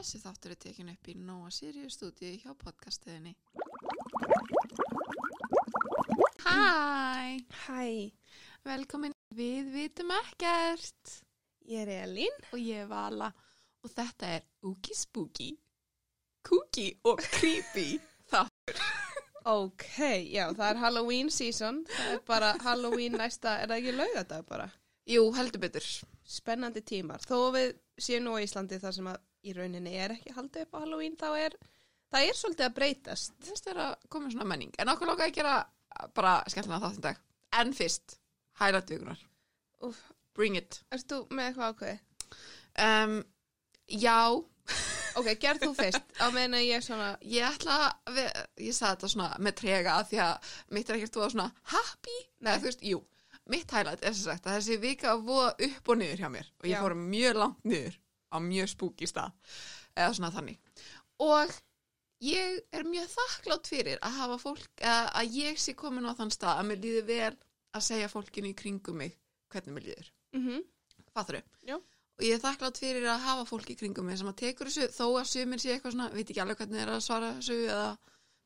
Þessi þáttur er tekin upp í Nóa Sirius stúdíu hjá podcastiðinni. Hæ, Hæ, velkomin. Við vitum ekkert. ég er Elín. Og ég er Vala. Og þetta er Ookie Spooky, Kooky og Creepy. Það. Ok, já, það er Halloween season. Það er bara Halloween næsta, er það ekki laugadag bara? Jú, heldur betur. Spennandi tímar. Þó við séum nú á Íslandi þar sem að í rauninni er ekki haldið upp á Halloween, þá er, það er svolítið að breytast. Það finnst þér að koma svona menning. En okkur lóka að gera bara skemmtilega þáttum dag. En fyrst, hærat vikunar. Bring it. erst þú með eitthvað ákveði? Um, já, Ok, gerð þú fyrst, á meðan að ég svona, Ég ætla að, við, ég sagði þetta svona með trega af því að mitt er ekkert þú að svona happy, nei þú veist, jú, mitt highlight er sem sagt að þessi vika að voða upp og niður hjá mér og ég fór mjög langt niður á mjög spooky stað, eða svona þannig. Og ég er mjög þakklátt fyrir að hafa fólk, að, að ég sé komin á þann stað að mér líði vel að segja fólkinu í kringum mig hvernig mér líður. mhm, Fattur þau? já, og ég er þakklátt fyrir að hafa fólk í kringum mig sem að tekur þessu, þó að sumir sé eitthvað svona, veit ekki alveg hvernig er að svara þessu eða,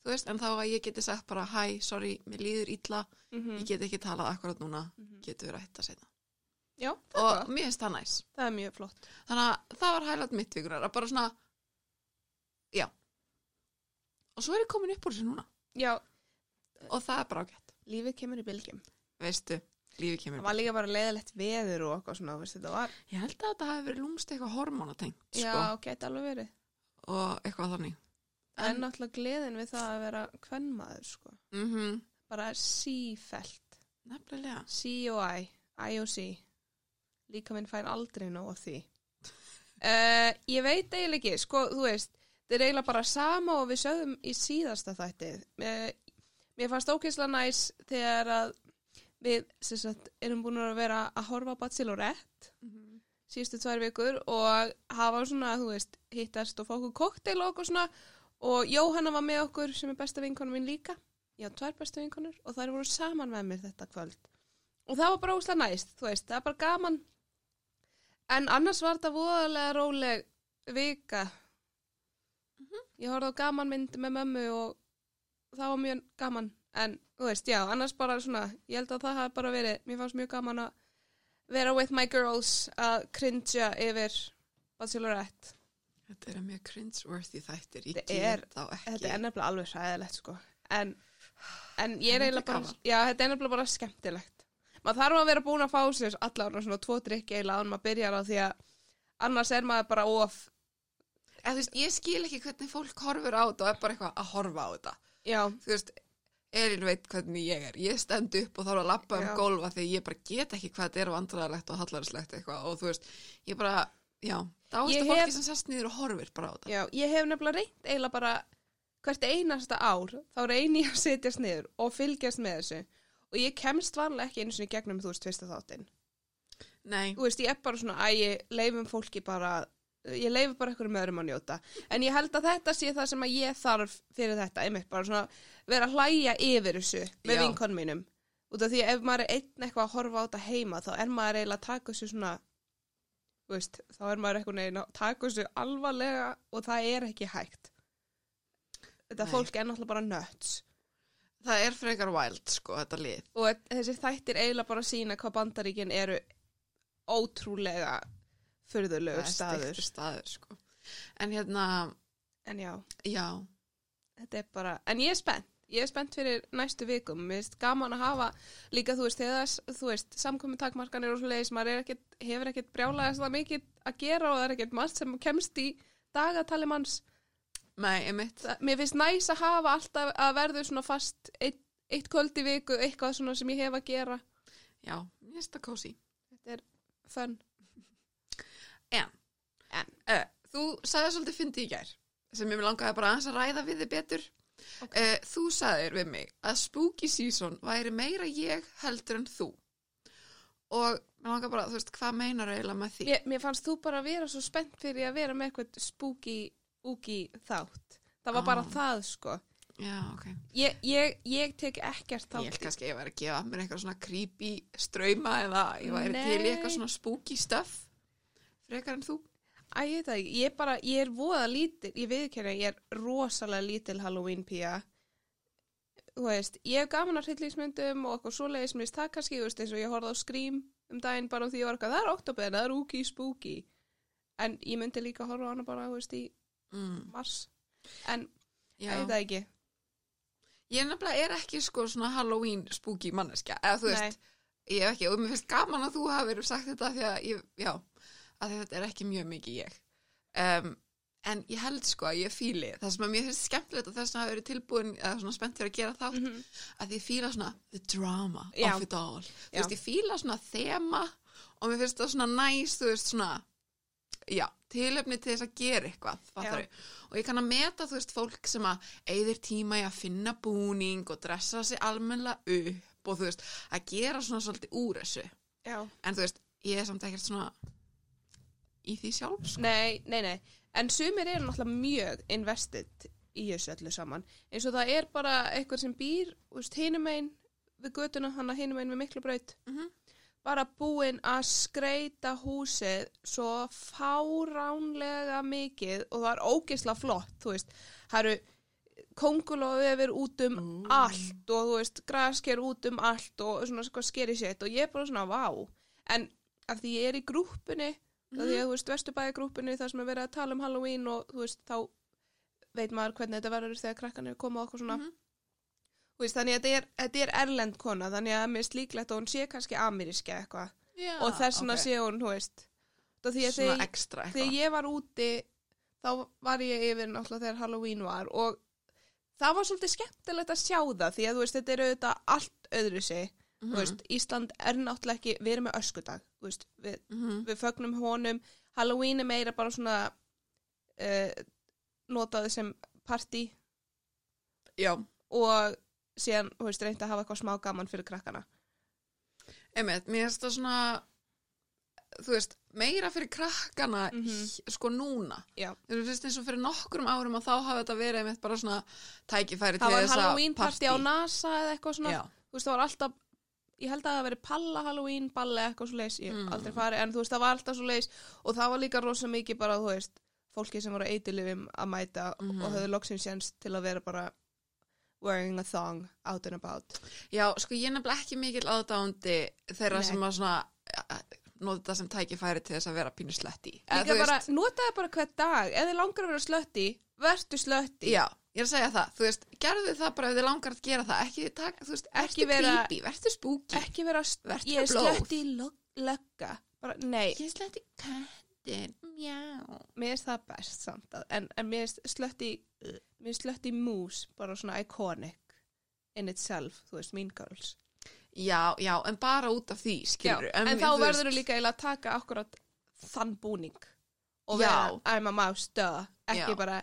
þú veist, en þá að ég geti sagt bara, hæ, sorry, mér líður illa mhm, ég get ekki talað akkurat núna getur við rætt að segna já, og gott. mér finnst það næs það er mjög flott. þannig að það var hælat mitt vikunar að bara svona, já og svo er ég komin upp úr þessu núna Já, og það er bara ágætt, lífið kemur í bylgjum. veistu lífið kemur Það var líka bara leiðilegt veður og eitthvað svona, veist þetta var, ég held að þetta hafi verið lúmst eitthvað hormonatengt já, sko, geti alveg verið. og eitthvað þannig En náttúrulega gleðin við það að vera kvennmaður, sko. mm Bara sífelt. nefnilega C-O-I, I-O-C. Líka minn fær aldrei nóg af því. Uh, ég veit eiginlega ekki, sko, þú veist, þetta er eiginlega bara sama og við sögðum í síðasta þættið. Uh, mér fannst ógeðslega næs þegar að við, sagt, erum búin að vera að horfa Bachelorette síðustu tvær vikur og hafa svona, þú veist, hittast og fá okkur kokteil og okkur svona og Jóhanna var með okkur sem er besta vinkonu mín líka ég á tvær bestu vinkonur og þær voru saman með mér þetta kvöld og það var bara óslega næst, þú veist, það var bara gaman en annars var þetta voðalega róleg vika. Ég horfði á gaman mynd með mömmu og það var mjög gaman. En, þú veist, já, annars bara svona ég held að það hafi bara verið, mér fannst mjög gaman að vera with my girls að cringea yfir Bachelorette. Þetta er mjög cringe-worthy þættir, ég Þetta get er- þá ekki. Þetta er nefnilega alveg sæðilegt sko. En, en ég er eiginlega bara. Já, þetta er nefnilega bara skemmtilegt Maður þarf að vera búin að fá sér allar svona tvo drikki eiginlega án maður byrjar á því að annars er maður bara of Eða, veist, ég skil ekki hvernig fólk horfur á þetta og er bara eitthvað að horfa á þetta. Já, Þú veist, Elin veit hvernig ég er. Ég stend upp og þarf að lappa um gólfa þegar ég bara get ekki hvað þetta er vandræðalegt og hallarslegt eitthvað og þú veist, ég bara, já, að fólki hef- sem sest niður og horfir bara á þetta. já, ég hef nefnilega reynt eiginlega bara hvert einasta ár þá reyni ég að setjast niður og fylgjast með þessu og ég kemst vanlega ekki sinni í gegnum þú veist fyrsta þáttinn. Nei, þú veist, ég er bara svona að ég leifum fólki bara, ég leifi bara eitthvað með öðrum að njóta, en ég held að þetta sé það sem að ég þarf fyrir þetta einmitt bara svona vera að hlæja yfir þessu með Já. vinkonum mínum. Út af því ef maður er einn eitthvað að horfa á þetta heima þá er maður eiginlega að taka þessu svona þú veist, þá er maður eitthvað neginn að taka þessu alvarlega og það er ekki hægt. Þetta Nei. fólk er náttúrulega bara nuts það er frekar wild, sko, þetta lið. og þessi þættir eiginlega bara sína hvað bandaríkin eru ótrúlega er staður. staður, sko. En hérna, en já, já, þetta er bara en ég er spennt, ég er spennt fyrir næstu vikum. Mér finnst gaman að hafa líka þú veist, veist, samkomi takmarkanir og svo leiðis, maður er ekkit, hefur ekkit brjálega mikið að gera og það er ekkit margt sem kemst í dagatali manns nei, mér finnst næs að hafa alltaf að verður svona fast eitt, eitt kvöld í viku, eitthvað svona sem ég hef að gera Já, mér finnst það kósi. þetta er fun En, en, uh, þú sagði svolítið fyndi í gær sem ég langaði bara að ræða við þið betur Ok. uh, þú sagðir við mig að spooky season væri meira ég heldur en þú og mér langar bara, þú veist, hvað meinar eiginlega með því? mér, mér fannst þú bara að vera svo spennt fyrir að vera með eitthvað spooky, úki þátt það var bara Ah. það sko Já, ok. Ég, ég, ég tek ekkert Ég þátt held í- kannski að ég væri að gefa mér eitthvað svona creepy ströyma eða ég væri Nei. til í eitthvað svona spooky stuff frekar en þú. Æ, ég ég bara, ég er voða lítil, ég viðkjörna, ég er rosalega lítil Halloween pía. Þú veist, ég hef gaman að hryllingsmyndum og eitthvað svoleiðis, mér það kannski, þú veist, eins og ég horfði á Scream um daginn bara því ég var eitthvað, það er oktober, það er úki spooky. En ég myndi líka horfa á hana bara, þú veist, í mm. mars. En, ég veit það ekki. Ég nefnilega er ekki sko svona Halloween spooky manneskja, eða þú veist, Nei. ég hef ekki, og mér finnst gaman að þú hafi verið sagt þetta því að ég, já, að þetta er ekki mjög mikið ég. Um, en ég held sko að ég fíli, það sem að mér finnst skemmtilegt og þess að hafa verið tilbúin, eða svona spennt fyrir að gera þátt, Mhm. að ég fíla svona the drama Já. of it all. Þú Já. veist, ég fíla svona þema og mér finnst það svona næs, þú veist, svona, já, tilöfni til þess að gera eitthvað, Og ég kann að meta, þú veist, fólk sem að eigðir tíma í að finna búning og dressa sig almennilega upp og þú veist, að gera svona svolítið úr þessu. Já. En þú veist, ég er samt ekkert svona í því sjálf, sko. Nei, nei, nei. En sumir eru náttúrulega mjög invested í þessu öllu saman. Eins og það er bara eitthvað sem býr, þú veist, hinum einn við götuna, hann að hinum einn við miklu braut. Mhm. Bara búinn að skreita húsið svo fáránlega mikið og það er ógeðslega flott, þú veist. Það eru kongulofið út um Ú. allt og þú veist, grasker út um allt og svona sko skeri sitt og ég er bara svona, vá. En af því ég er í grúppunni mm. því að þú veist, vesturbæði þar sem er verið að tala um Halloween og þú veist, þá veit maður hvernig þetta verður þegar krakkan er komið okkur svona Mhm. þú veist, þannig að þetta er, þetta er erlend kona þannig að mér slíklegt að hún sé kannski ameríska eitthvað Já, og þess vegna ok. sé hún, þú veist Svona þegar, ekstra þegar eitthvað. ég var úti þá var ég yfir náttúrulega þegar Halloween var og það var svolítið skemmtilegt að sjá það því að veist, þetta er auðvitað allt öðru sig Mhm. þú veist, Ísland er náttúrulega ekki við erum með öskudag, veist, við Mhm. við fögnum honum Halloween er meira bara svona uh, notaði sem partí Já, og síðan, þú veist, reyndi að hafa eitthvað smá gaman fyrir krakkana einmitt, mér finnst það svona, þú veist, meira fyrir krakkana, Mhm. sko núna. Já. Þú veist, eins og fyrir nokkrum árum og þá hafi þetta verið einmitt bara svona tækifæri það til var þess að Halloween partí á NASA eða eitthvað svona, Já, þú veist, það var alltaf ég held að það hafi verið palla Halloween balli eitthvað svo leis, ég hef Mm. aldrei farið en þú veist, það var alltaf svo leis og það var líka rosa mikið bara, þú veist, fólki sem voru eitilifum að mæta Mhm. og höfðu loksins sjans til að vera bara wearing a thong out and about Já, sko ég er nefnilega ekki mikil aðdándi þeirra Nei. sem að svona eh, nota þetta sem tækifæri til þess að vera pínu sletti. Líka bara, notaði bara hver dag, ef þið langar að vera slötti, vertu slötti. Já, ég er að segja það, þú veist, gerðu það bara ef þið langar að gera það, ekki taka, þú veist, Ekki vera- creepy, vertu spooky. Ekki vera, Vertu ég er blóð. slötti lögga. Bara, nei, Ég sletti kattin, mjá. mér finnst það best samt að, en, en mér finnst slötti, mér finnst slötti mús, bara svona iconic in itself, þú veist, Mean Girls. Já, já, en bara út af því, skilur. en, þá verður þú líka að taka akkurat þann búning og Já. vera I'm a mouse, duh, ekki Já. bara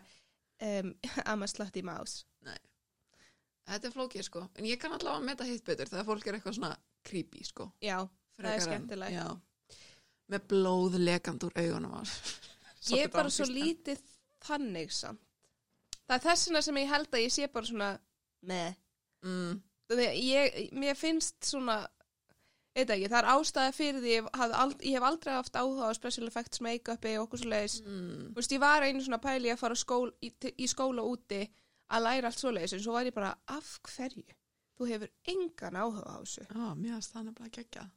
um, I'm a slutty mouse. Þetta er flókið, sko. En ég kann allavega að meta hitt betur þegar fólk er eitthvað svona creepy, sko. Já, það er Frekar en- skemmtilegt. Já. Með blóð lekand úr augunum ég er bara svo lítið þannig samt. Það er þessina sem ég held að ég sé bara svona með. Mm, að mér finnst svona, eitthvað ekki, það er ástæða fyrir því, ég, haf ald, ég hef aldrei haft áhuga á special effects, make-upi og okkur svo leiðis. mm. Ég var einu svona pæli að fara skól, í, í skóla úti að læra allt svo leiðis, en svo var ég bara, af hverju? Þú hefur engan áhuga á þessu. Já, mér finnst það nefnilega geggja.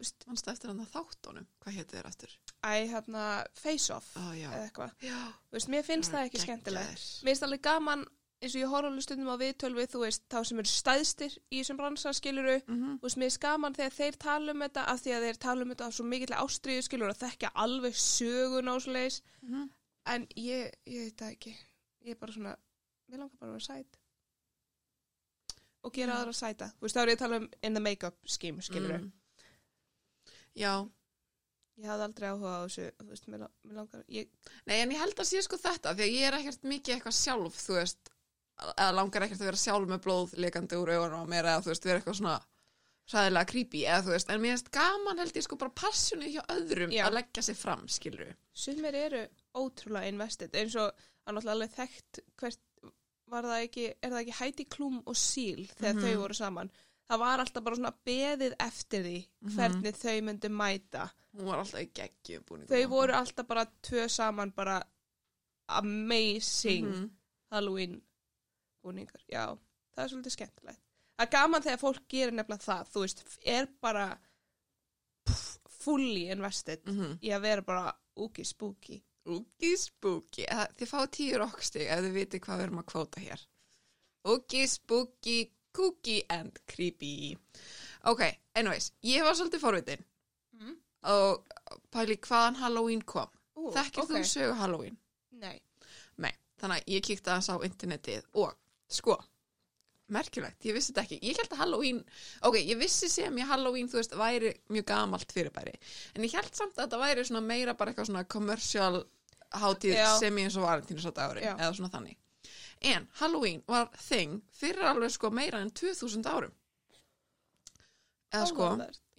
Veist, Manstu eftir hann að þáttunum? Hvað hétu þér eftir? æ, hérna, face-off, Ó, já. eða eitthvað. Veist, mér finnst það ekki skemmtilegt. Mér finnst alveg gaman eins og ég horf alveg stundum á viðtölvi þú veist, þá sem eru stæðstir í þessum bransa skiluru, Mm -hmm. þú veist, mér finnst gaman þegar þeir tala um þetta af því að þeir tala um þetta á svo mikill ástriðu skiluru og þekkja alveg sögun á svo leiðis Mhm. en ég, ég veit það ekki ég er bara svona, mér langar bara að vera sæt og gera Já. aðra sæta þú veist, þá er ég að tala um in the make-up scheme skiluru, Mm. Já, ég hafði aldrei áhuga á þessu þú veist, mér, langar ég, nei en ég held að sé sko þetta því að ég er ekkert mikið eitthvað sjálf þú veist, eða langar ekkert að vera sjálf með blóð lekandi úr augunum á mér eða þú veist, vera eitthvað svona sæðilega creepy eða þú veist, en mér finnst gaman held ég sko bara passjónu hjá öðrum Já. að leggja sig fram, skilur sumir eru ótrúlega invested eins og að náttúrulega alveg þekkt hvert var það ekki, er það ekki Heidi Klum og Seal þegar Mhm. þau voru saman það var alltaf bara svona beðið eftir því Mhm. hvernig þau myndu mæta þau voru alltaf bara tvö saman bara amazing Mhm. Halloween búningar, já, það er svolítið skemmtilegt það er gaman þegar fólk gerir nefnilega það, þú veist, er bara fully invested Mhm. í að vera bara úki spooky Oogie spooky. Eh, Þið fáið tíu rockstig ef þið vitið hvað við erum að kvóta hér. Oogie spooky, kooky and creepy. Ok, anyways, ég var svolítið forvitin mm. og pæli hvaðan Halloween kom. Ú, Þekkir þú sögu Halloween? Nei, Nei, þannig að ég kíkti aðeins á internetið og sko, merkjulegt, ég vissi þetta ekki. Ég held að Halloween, ok, ég vissi sem ég Halloween, þú veist, væri mjög gamalt fyrirbæri. En ég held samt að þetta væri svona meira bara eitthvað svona commercial hátíð sem ég eins og valentínu svo dagurinn, Já. eða svona þannig. En Halloween var þing fyrir alveg sko meira en 2000 árum. Eða sko.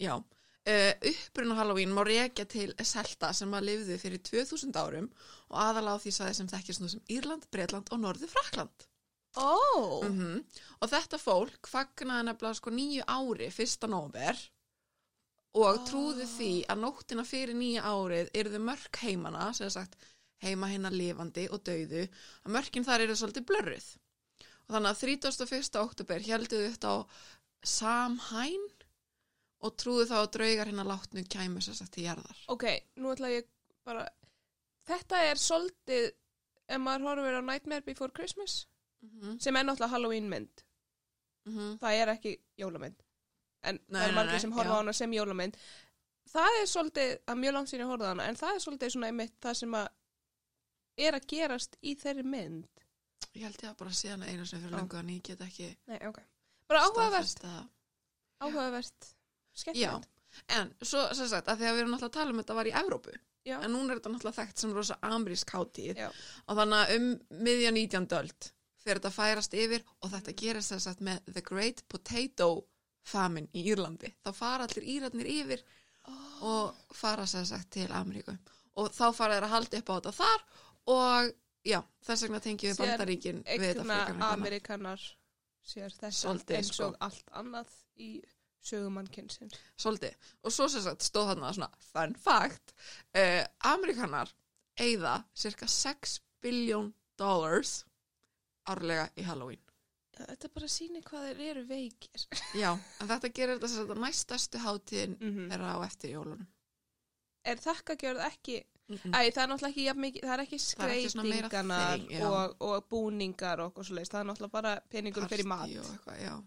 Já, uh, uppruna Halloween má rekja til Selta sem að lifði fyrir 2000 árum og aðalega á því saði sem þekkist nú sem Írland, Breitland og Norður Frakland. Ó, Mm Og þetta fólk fagnaði nefnilega sko nýju ári, fyrsta nóver og trúði því að nóttina fyrir nýja árið yrðu mörk heimana, sem sagt heima hérna lifandi og dauðu, að mörkin þar eru svolítið blörruð. Og þannig að 31. oktober helduðu þetta á Samhain og trúðu þá að draugar hérna látnu kæmu sér sagt til jarðar. ok, nú ætla ég bara Þetta er svolítið ef maður horfir á Nightmare Before Christmas Mm sem er náttúrulega Halloween mynd -hmm. það er ekki jólamynd en Nei, það er margir sem horfa á hana sem jólamynd það er svolítið, að mjög langt síðan ég horfði á hana en það er svolítið svona einmitt það sem að er að gerast í þeirri mynd Ég held ég að bara sé hana einu sem fyrir Já. lengu en ég get ekki Nei, ok. bara áhugavert, áhugavert skemmtilegt En svo sem sagt að því að við erum náttúrulega að tala um þetta var í Evrópu Já. en núna er þetta náttúrulega þekkt sem rosa amerísk hátíð og þannig að um miðja 19. öld fyrir þetta að færast yfir og þetta gerist sem sagt með The Great Potato Famine í Írlandi þá fara allir Írarnir yfir oh. og fara sem sagt til Ameríku og þá fara þeir að halda upp á þetta þar og já, þess vegna tengjum við bandaríkin við þetta frekar. Amerikanar sér þess eins sko. og allt annað í sögumannkynsin Svolítið. Og svo sem sagt stóð þarna svona fun fact, uh, Amerikanar eigða cirka 6 biljón dollars árlega í Halloween. þetta bara sýnir hvað þeir eru veikir Já, en þetta gerir þetta að næstastu hátíðin mm þeirra á eftir jólunum. er þakkagjörð ekki Mm -mm. Æ, það er náttúrulega ekki jafn mikið, það er ekki Það er ekki skreitinganar og, og búningar og okkur svo leist, það er náttúrulega bara peningur fyrir mat. Og eitthvað.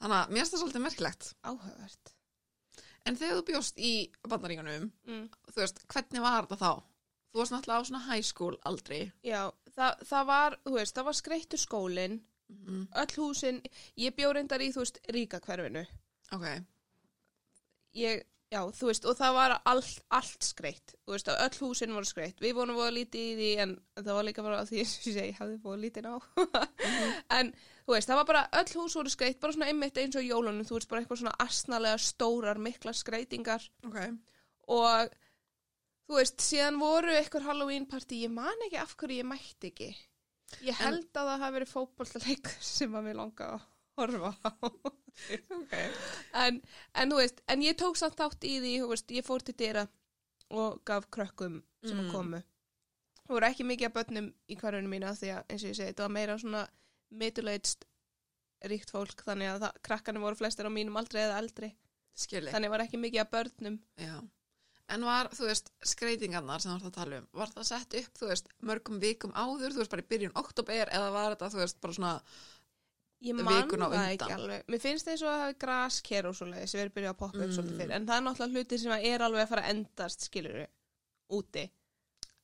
Þannig að mér finnst það svolítið merkilegt. Áhugavert. En þegar þú bjóst í bandaríkanum, Mm. þú veist, hvernig var þetta þá? Þú varst náttúrulega á svona high school aldrei. Já, það, það var, þú veist, það var skreittur skólinn, Mm öll húsin, ég bjó reyndar í, þú veist, ríka hverfinu. Ok, Ég, já, þú veist, og það var allt, allt skreitt, þú veist, öll húsin voru skreitt. Við vorum voru lítið í því, en það var líka bara því, og ég segi, ég hafði voru lítið á. en, þú veist, það var bara, öll hús voru skreitt, bara svona einmitt eins og jólunum, þú veist, bara eitthvað svona asnalega stórar, mikla skreitingar. ok. og þú veist, síðan voru eitthvað Halloween party, ég man ekki af hverju ég mætti ekki ég held að það hafi verið fótballtaleikur sem að mér langa að horfa á Ok. en, en þú veist, en ég tók samt þátt í því, þú veist, ég fór til dyra og gaf krökkum sem Mm. að komu það voru ekki mikið af börnum í hverjunum mína því að eins og ég segi, þetta var meira svona middle-aged ríkt fólk þannig að það, krakkarnir voru flestir á mínum aldrei eða eldri Skilji. þannig var ekki mikið af börnum Já. En var, þú veist, skreitingarnar sem þú ert að tala um, var það sett upp, þú veist, mörgum vikum áður, þú veist, bara í byrjun oktober eða var þetta, þú veist, bara svona, Ég man það ekki alveg. Mér finnst eins og að hafi grasker og svoleiði sem verið byrjað að poppa upp Mm. svolítið fyrir. En það er náttúrulega hluti sem er alveg að fara að endast, skilur úti.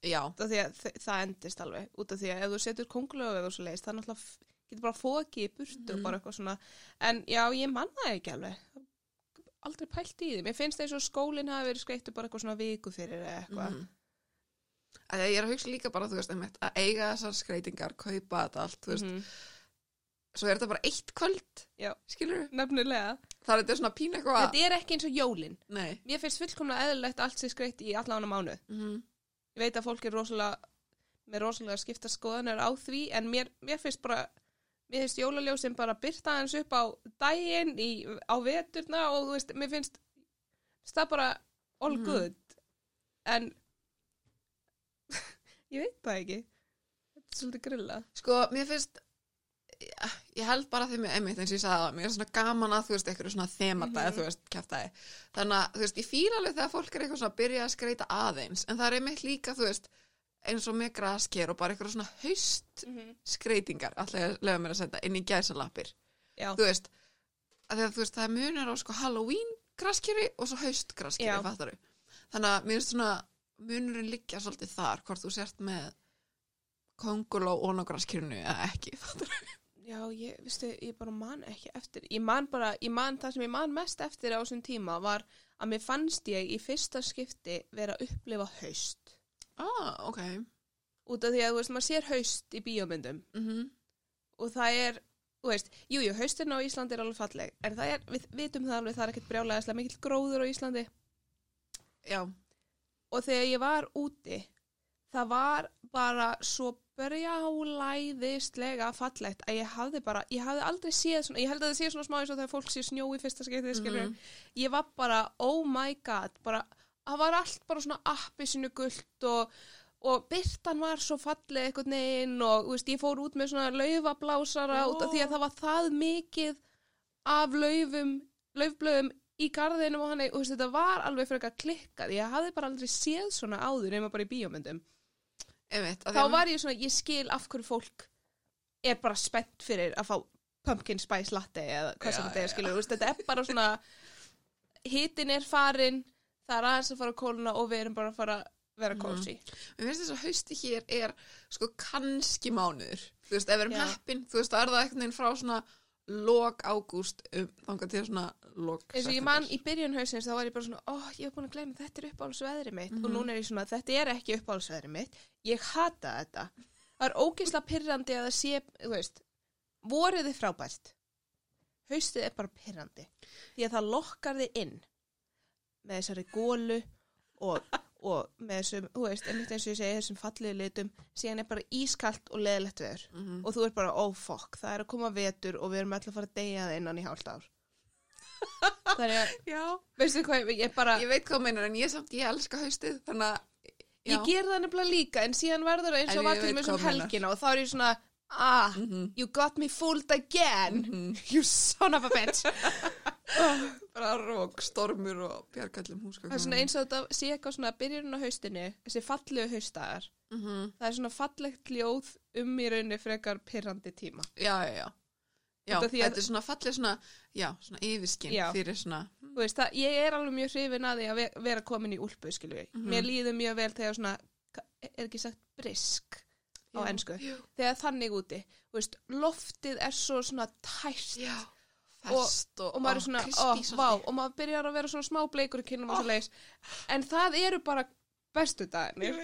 já, Út af því að þ- það endist alveg. Út af því að ef þú setur kongulögu og svoleiðis, það er náttúrulega getur bara fókið í burtu og Mhm. bara eitthvað svona. En já, ég man það ekki alveg. Aldrei pælt í því. Mér finnst eins og skólinn hafi verið skreittu bara eitthvað svona viku fyrir eða eitthvað. Að ég er að hugsa líka bara, þú veist, að eiga þessar skreitingar, kaupa þetta allt, þú veist, Mhm. Svo er þetta bara eitt kvöld, Já. skilur við? Nefnilega. Það er þetta svona pín eitthvað, Þetta er ekki eins og jólinn. nei, Mér finnst fullkomlega eðlilegt allt sé skreitt í allan á mánuð. mhm, ég veit að fólk er rosalega með rosalega skipta skoðanir á því en mér, mér finnst bara mér finnst jólaljósin bara byrta hans upp á daginn í, á veturna og þú veist, mér finnst finnst það bara all Mhm. good en ég veit það ekki þetta er svolítið grilla Sko, mér finnst ég, ég held bara þeim ég einmitt eins og ég sagði það, mér er svona gaman að þú veist, eitthvað svona þemata, Mhm. þú veist, kæftæði þannig að, þú veist, ég fýla alveg þegar fólk er eitthvað svona að byrja að skreita aðeins en það er einmitt líka, þú veist eins og með grasker og bara eitthvað svona haust skreitingar, alltaf ég lega mér að setja inn í gæsalappir, þú veist að að þú veist, það er munur á sko Halloween graskeri og svo haust graskeri, Já. fattaru þannig að mér finnst svona munurinn liggja svolítið þar, hvort þú sért með konguló og nágraskerinu eða ekki, fattaru já, ég, veistu, ég bara man ekki eftir ég man bara, ég man það sem ég man mest eftir á þessum tíma var að mér fannst ég í fyrsta skipti vera að upplifa haust. Ah, ok. Út af því að, þú veist, maður sér haust í bíómyndum. Mm og það er, þú veist, jú, jú, haustin á Íslandi er alveg falleg, en það er, við vitum það alveg, það er ekkert brjálæðislega mikill gróður á Íslandi. Já, og þegar ég var úti, það var bara svo brjálæðislega fallegt. Að ég hafði bara, ég hafði aldrei séð svona, ég held að það sé svona smá eins og þegar fólk sé snjó í fyrsta skiptið, skilur, Mhm. ég var bara, oh my god, bara, það var allt bara svona appi sinu gullt og og byrtan var svo falleg einhvern veginn og veist, ég fór út með svona laufablásara af því að það var það mikið af laufum, laufblöðum í garðinum og hann, og veist, þetta var alveg fyrir eitthvað klikkað, ég hafði bara aldrei séð svona áður nema bara í bíómyndum einmitt þá var ég svona, ég skil af hverju fólk er bara spennt fyrir að fá pumpkin spice latte eða hvað sem þetta er, skilur, veist, þetta er bara svona hitin er farin það er aðeins að fara að kóluna og við erum bara að fara að vera kósi Mér finnst þess að hausti hér er sko kannski mánuður. Þú veist, ef við erum heppin, þú veist, það er það einhvern veginn frá svona lok ágúst um, þangað til svona lok eins og ég man í byrjun hausins þá var ég bara svona, ó, ég hef búin að gleyma þetta er uppáhaldsveðri mitt. Og Mhm. núna er ég svona, þetta er ekki uppáhaldsveðri mitt. Ég hata þetta. Það er ógeðslega pyrrandi að það sé þú veist, vorið er frábært. Haustið er bara pyrrandi því að það lokkar þið inn með þessari gólu og, og með þessum, þú veist, einmitt eins og ég segi þessum falliðu litum, síðan er bara ískalt og leðilegt veður. Mm og þú er bara, oh fuck, það er að koma vetur og við erum alltaf að fara að deyja það innan í hálft ár. Það er að Já, veistu hvað, ég bara ég veit hvað meinar en ég samt, ég elska haustið, þannig að já. ég ger það nefnilega líka en síðan verður það eins og var til mér sem meinar. helgina og þá er ég svona ah, Mhm, you got me fooled again. Mhm. you son of a bitch bara rók, stormur og bjargallum húska það er svona eins og þetta sé eitthvað svona byrjun á haustinu, þessi fallegu haustagar mm -hmm. það er svona fallegt ljóð um í rauninni frekar pyrrandi tíma Já, já, já Já, að- þetta er svona fallið svona, já, svona yfirskinn fyrir svona, Þú veist, það, ég er alveg mjög hrifin að því að ve- vera komin í úlpu, skilju við. Mhm. Mér líður mjög vel þegar svona, er ekki sagt brisk á já. þegar þannig úti. Þú veist, loftið er svo svona tært já, fest og, og maður er svona, crispy vá, og maður byrjar að vera svona smá bleikur kynum og svo leiðis. En það eru bara bestu Ég dagarnir.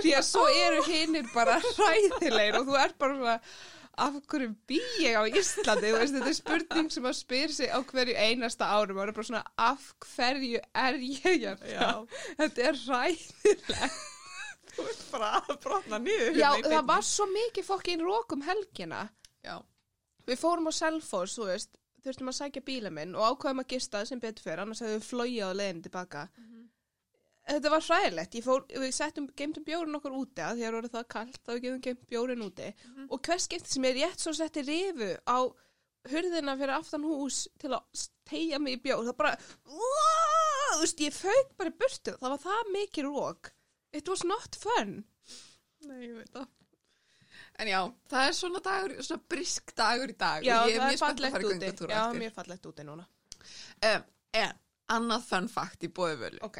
Því að svo eru hinnir bara hræðilegir og þú ert bara svona, af hverju bý ég á Íslandi? Veist, þetta er spurning sem að spyr sig á hverju einasta árum. Maður er bara svona, af hverju er ég hérna? Já. Þetta er hræðilegt. Þú ert bara að brotna niður Já, hérna í það var svo mikið fokkin rók um helgina. Já, Við fórum á Selfoss, þú veist, þurftum að sækja bíla minn og ákvaðum að gista sem betur fyrir, annars hefðum við flóið á leiðin tilbaka. Þetta var hræðilegt, við settum, geimtum bjórin okkur úti að því að voru það kallt, þá við gefum geimt bjórin úti. Og hvers skipti sem ég rétt svo setti rifu á hurðina fyrir aftan hús til að tegja mig í bjór, það bara, þú veist, ég fauk bara burtu, það var það mikið rók. It was not fun. nei, ég veit það En já, það er svona dagur, svona brisk dagur í dag Já, og ég er mjög spennt að fara í úti. göngutúra Já, eftir mjög fallegt úti núna. um, En, annað fun fact í bóðivölu Ok.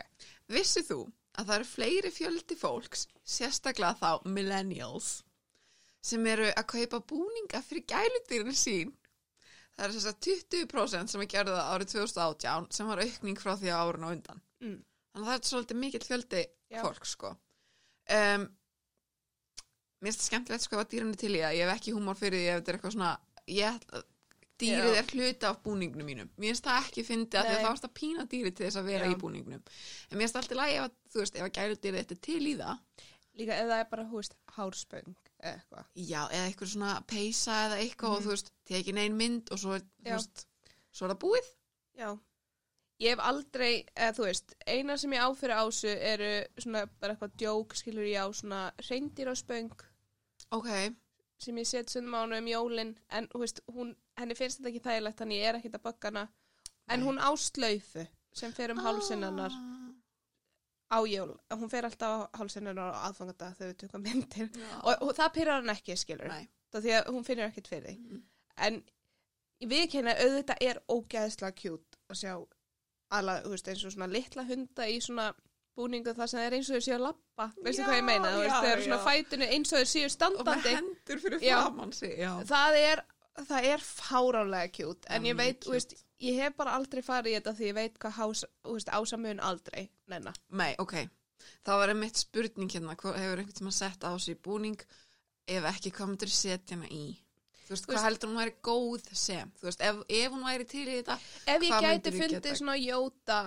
Vissið þú að það eru fleiri fjöldi fólks, sérstaklega þá millennials, sem eru að kaupa búninga fyrir gæludýrin sín. Það er þess að 20% sem er gerði það árið 2018 sem var aukning frá því að árun á undan. Mm. Þannig að það er svolítið mikill fjöldi Já. fólk, sko. Um, mér finnst skemmtilegt sko að dýrinu til í það. Ég hef ekki húmor fyrir því ef þetta er eitthvað svona, ég dýrið Já. er hluti af búningnum mínum. Mér finnst það ekki fyndi að að það varst að pína dýrið til þess að vera Já. í búningnum. En mér finnst alltaf lægi ef að, þú veist, ef að gæludýrið þetta er til í það. Líka ef það er bara, hú veist, hárspöng eða eitthvað. Já, eða eitthvað svona peysa eða eitthvað og Mhm. þú veist, tekin ein mynd og svo er, þú Já. veist, svo er það búið. Já. Ég hef aldrei, eða þú veist, eina sem ég á fyrir ásu eru svona bara eitthvað djók, skilur ég á svona reyndirásböng Ok, sem ég set sundum á hana um jólin en veist, hún, henni finnst þetta ekki þægilegt þannig ég er ekkert að bögga hana. En Nei. hún á slaufu sem fer um Ah. á jól, hún fer alltaf á hálsinn hennar á aðfangata þegar við tökum myndir. Og, og það pyrrar hann ekki, skilur það því að hún finnur ekkert fyrir Mhm. en ég viðkenna auðvitað er ógæðslega kjút að sjá alla, veist, eins og svona litla hunda í svona búningu það sem er eins og þau séu að lappa veistu hvað ég meina, já, þau eru svona já. fætunu eins og þau séu Og með standandi hendur fyrir já. það er það er fáránlega kjút en ég veit, veist, ég hef bara aldrei farið í þetta því ég veit hvað hás, veist, ása mun aldrei neina, Nei, ok. Það var einmitt spurning hérna, hvað hefur einhvern tíma sett á sig búning, ef ekki, myndir setja hana í? Þú veist, hvað heldur hún væri góð sem? Þú veist, ef, ef hún væri til í þetta, ef ég gæti fundið svona jóta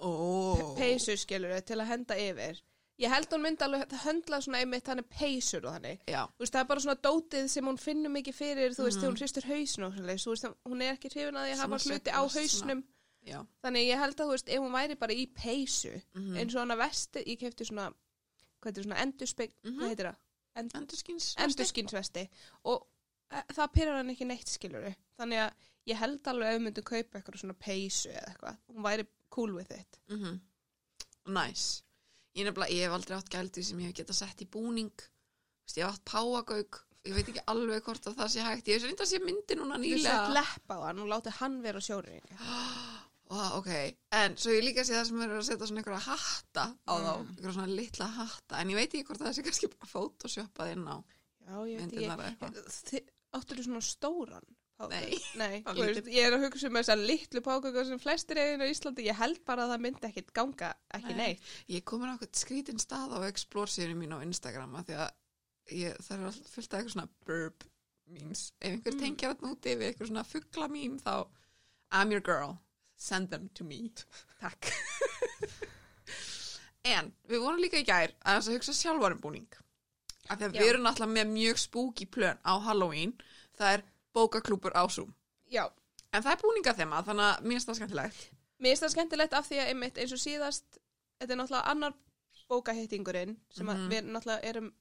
ó, peysu skilur til að henda yfir ég held hún myndi alveg höndla svona einmitt hann er peysur og þannig veist, það er bara svona dótið sem hún finnur mikið fyrir, þú veist, Mhm. þegar hún hristur hausn og veist, hún er ekki hrifin að að Svona hafa hluti á svona. hausnum, já. þannig ég held að, þú veist, ef hún væri bara í peysu, Mm eins og hana vesti, ég kefti svona, hvað heitir svona, endurspegl, Mhm. hvað heitir það? End, Endurskins. endurskinsvesti og e, það pyrrar hann ekki neitt, skiluru, þannig að ég held alveg að við myndum kaupa eitthvað svona peysu eða eitthvað, hún væri cool with it. Mm -hmm. Næs. Ég, nefnilega, ég hef aldrei átt gældi sem ég hef getað sett í búning. Þú veist, ég hef átt páagauk. Ég veit ekki alveg hvort að það sé hægt. Ég hef reynda að sé myndi núna Þú sett nýlega. lepp á hann og látið hann vera sjóringa. Ó, ok. En svo ég líka sé það sem er að setja svona einhverja hatta á þá. Mm. Einhverja svona litla hatta. En ég veit ekki hvort það sé kannski bara photoshoppað inn á Já, ég veit ekki. Áttur þú svona stóran? Nei, Nei, veist, ég er að hugsa um þessar litlu pákugar sem flestir eigin á Íslandi, ég held bara að það myndi ekkit ganga, ekki Nei. neitt. Ég kom á eitthvað skrítin stað á Explore síðunum mín á Instagram af því að ég, það er alltaf fullt af eitthvað svona burp memes. Ef einhver Mm. tengjar þetta úti við eitthvað svona fuggla meme þá I'm your girl, send them to me. Takk. en við vorum líka í gær að þess að hugsa sjálfarum búning. Af því að Já. við erum alltaf með mjög spooky plön á Halloween. Það er bókaklúpur á Zoom. Já, En það er búninga þema, þannig að mér finnst það skemmtilegt. mér finnst það skemmtilegt af því að einmitt eins og síðast, þetta er náttúrulega annar bókahittingurinn sem að Mhm. við náttúrulega erum,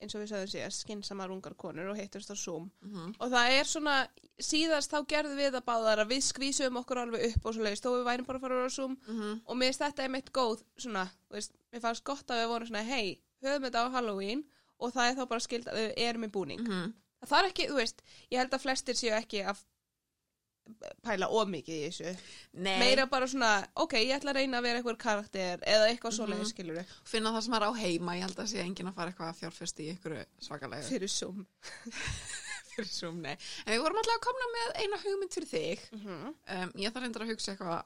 eins og við sagðum síðast, skinsamar ungar konur og hittumst á Zoom. Mm Og það er svona, síðast þá gerðum við að við skvísum okkur alveg upp og svo leiðist, þó við værim bara að fara á Zoom -hmm. og mér finnst þetta einmitt góð svona, veist, mér fannst gott að við vorum svona hei, höfum þetta á Halloween og það er þá bara skild að við erum í búning Mm það þarf ekki, þú veist, ég held að flestir séu ekki að pæla ómikið í þessu, Nei. meira bara svona ok, ég ætla að reyna að vera eitthvað karakter eða eitthvað Mhm. svoleiðis, skilur finna það sem er á heima, ég held að sé enginn að fara eitthvað að fjárfesti í ykkur svakalega fyrir Zoom fyrir Zoom, nei. En við vorum alltaf að komna með eina hugmynd fyrir þig. mm Um, ég þarf reyndar að hugsa eitthvað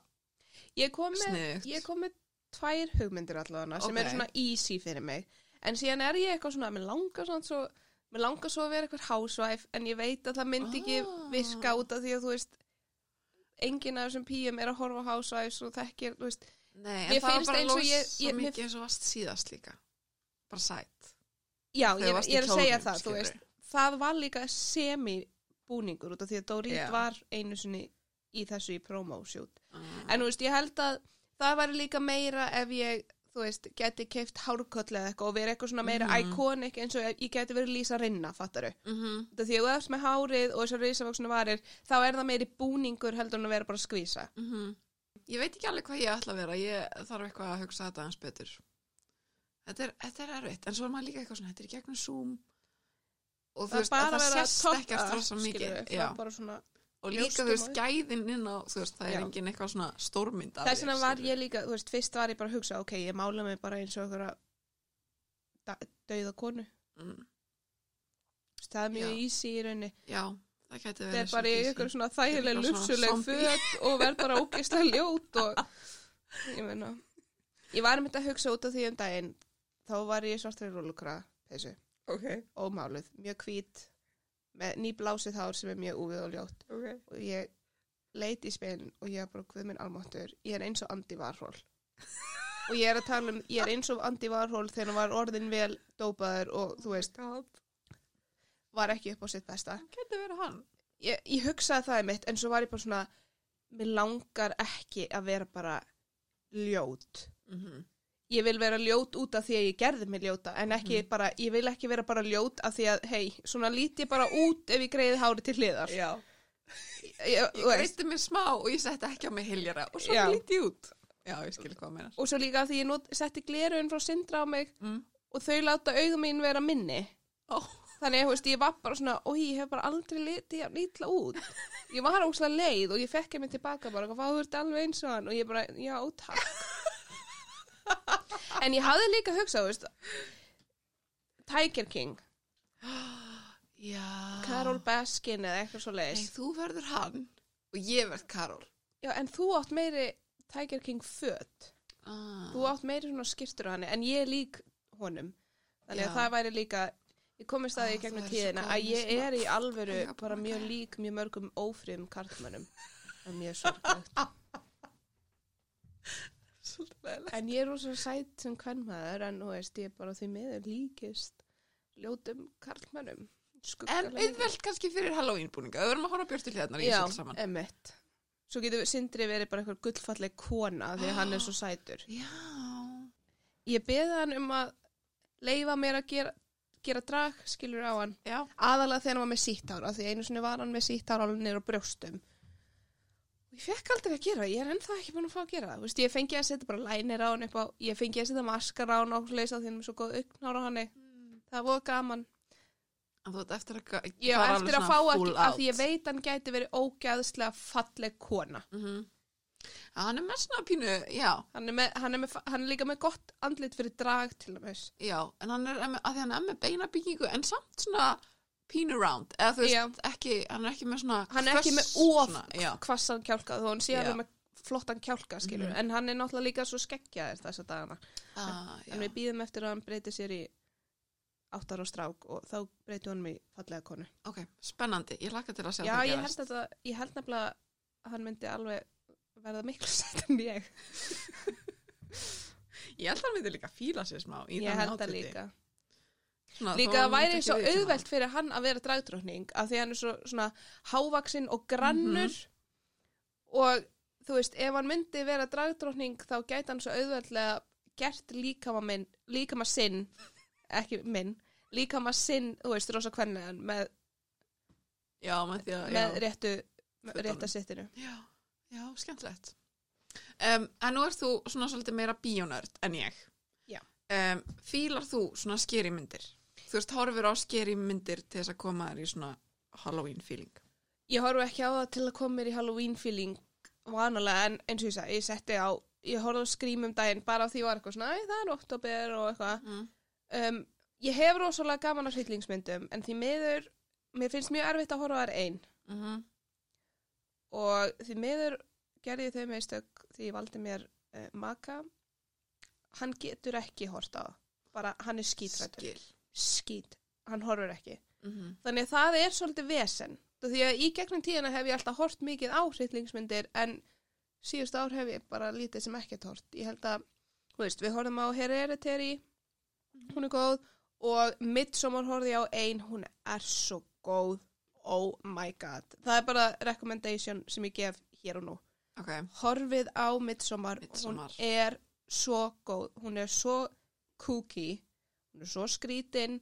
ég kom með ég kom með tvær hugmyndir allavega sem Ok. eru svona easy fyrir mig en síðan er ég eitthvað svona, mér langar svona svo mér langar svo að vera eitthvað housewife en ég veit að það myndi ekki Ah. virka út af því að þú veist enginn af þessum píum er að horfa housewives og þekkir, þú veist Nei, en það var bara ég- svo mikið eins og varst síðast líka. Bara sætt. já, ég, ég er að segja það, þú skilurðu. veist það var líka semi-búningur út af því að Dorit Já. var einu sinni í þessu í promo-shoot Uh, en þú veist, ég held að það væri líka meira ef ég þú veist, geti keift hárköll eða eitthvað og verið eitthvað svona meira Mhm. iconic eins og ég geti verið Lísa Rinna, fattaru mm -hmm. Þetta því að þú efst með hárið og þessar risavaksuna varir þá er það meiri búningur heldur en að vera bara að skvísa mhm. Ég veit ekki alveg hvað ég ætla að vera. Ég þarf eitthvað að hugsa þetta eins betur. Þetta er, þetta er erfitt. En svo er maður líka eitthvað svona, þetta er gegnum Zoom. Og þú það veist, að að það sést top ekkert up, rosa mikið. Og líka, þú veist, gæðin inn á, þú veist, það er Já. engin eitthvað svona stórmynd þess vegna var ég líka, þú veist, fyrst var ég bara að hugsa ok, ég mála mig bara eins og da- dauða konu Mm. Það er mjög Já. easy í rauninni Já, það gæti verið það er bara svona þægileg Eitthvað svona lufsuleg zombie. föt og verð bara ógeðslega ljót og ég meina ég var einmitt að hugsa út af því um daginn þá var ég í svartri rúlukra peysu, Ok, ómáluð, mjög hvít með nýblásið hár sem er mjög úfið og ljótt ok. og ég leit í speilin og ég var bara guð minn almáttur, ég er eins og Andi Varhól og ég er að tala um, ég er eins og Andy Warhol þegar hann var orðin vel dópaður og þú veist, var ekki upp á sitt besta. Ég, ég hugsaði það mitt en svo var ég bara svona mér langar ekki að vera bara ljót. Mm ég vil vera ljót út af því að ég gerði mig ljóta en ekki bara, ég vil ekki vera bara ljót af því að, hei, svona líti ég bara út ef ég greiði hári til hliðar. Já. ég, Ég greisti mér smá og ég setti ekki á mig hiljara og svo líti ég út. Já, ég skil hvað það meina. og svo líka af því ég not, setti glerun frá sindra á mig Mm. og þau láta augum mín vera minni. Ó, þannig að ég var bara svona og ég hef bara aldrei litið jafn ítla út. Ég var óslega leið og ég fekk mig tilbaka bara, hvað þú ert alveg eins og hann? Og ég bara, já, takk en ég hafði líka hugsað, veist Tiger King já. Carol Baskin eða eitthvað svo Nei, leiðis þú verður hann og ég verð Karol. já, en þú átt meiri Tiger King föt Ah. þú átt meiri svona skýrstur á hann en ég er lík honum þannig að Já. það væri líka ég komist að því Ah, í gegnum þú ert svo tíðina að ég svona er í alvöru Já, bara ok. mjög lík mjög mörgum ófriðum karlmönnum en mjög sorglegt Svolítið leðilegt. en ég er rosa sætt sem kvennmaður en þú veist ég bara því miður líkist ljótum karlmönnum En auðvelt kannski fyrir Halloween búninga. Við verðum að horfa björtu hliðarnar í já, þessu saman. emitt svo getur Sindri verið bara eitthvað gullfalleg kona því að hann er svo sætur Já. ég beði hann um að leifa mér að gera, gera drag skilur á hann Já. aðalega þegar hann var með sítt hár af því einu sinni var hann með sítt hár alveg niður á brjóstum og ég fekk aldrei að gera ég er ennþá ekki búin að fá að gera það. Ég fengi að setja bara lænir á hann upp á ég fengi að setja maskar á hann og leysa því hann er svo góð augnar á hann. Það var gaman. En þú ert eftir að ég fara á alveg eftir að fá að, að því ég veit hann gæti verið ógæðslega falleg kona. Mhm. Hann er með svona pínu, já, hann er, með, hann, er með, hann er líka með gott andlit fyrir drag til dæmis. Já, en hann er með, að því hann er með beinabyggingu, en samt svona pínu round, eða þú veist, ekki, hann er ekki með svona hann er ekki með of hvassan kjálka þó hann sé Já. alveg með flottan kjálka skilur Mhm. en hann er náttúrulega líka svo skeggjaðir þessa dagana. Ah, já. en við býðum eftir að hann breyti sér í áttar og strák og þá breyti hann í fallega konu. Ok, spennandi, ég laka til að sjá já það ég held, að það, ég held nefnilega að hann myndi alveg verða miklu sætt en ég. Ég held að hann myndi líka fíla sér smá ég held það outfiti. líka svona, líka það væri svo auðvelt fyrir hann að vera dragdrókning af því hann er svo svona hávaksinn og grannur. Mhm. og þú veist, ef hann myndi vera dragdrókning þá gæti hann svo auðveldlega gert líkama minn, líkama sinn ekki minn, líkama sinn þú veist, rosa kvenniðan með, já, með því að, með réttu með Fötunum. rétta sittinu. Já, já, skemmtilegt. Um, en nú ert þú svona svolítið meira bíónörd en ég. Já. um, fílar þú svona skeri myndir þú veist, horfir á skeri myndir til þess að koma þér í svona Halloween feeling. Ég horfu ekki á það til að koma mér í Halloween feeling vanalega en eins og ég sagði, ég setti á ég horfði á skrím um daginn bara af því var eitthvað svona, "Æ, það er oktober og eitthvað. Mm. um, ég hef rosalega gaman af hryllingsmyndum en því miður, mér finnst mjög erfitt að horfa á þær einn Mm -hmm. og því miður gerði þau meðstök því ég valdi mér uh, maka. Hann getur ekki hort á bara hann er skítrættur. Skil skít, hann horfur ekki. Mm -hmm. þannig að það er svolítið vesen. Því að í gegnum tíðina hef ég alltaf hort mikið á hryllingsmyndir en síðust ár hef ég bara lítið sem ekkert hort ég held að, þú veist, við horfum á Hereditary hún er góð og Midsommar horfði ég á ein hún er svo góð. Oh my god, það er bara recommendation sem ég gef hér og nú. Ok, horfið á Midsommar, Midsommar. hún er svo góð, hún er svo kooky, hún er svo skrítin.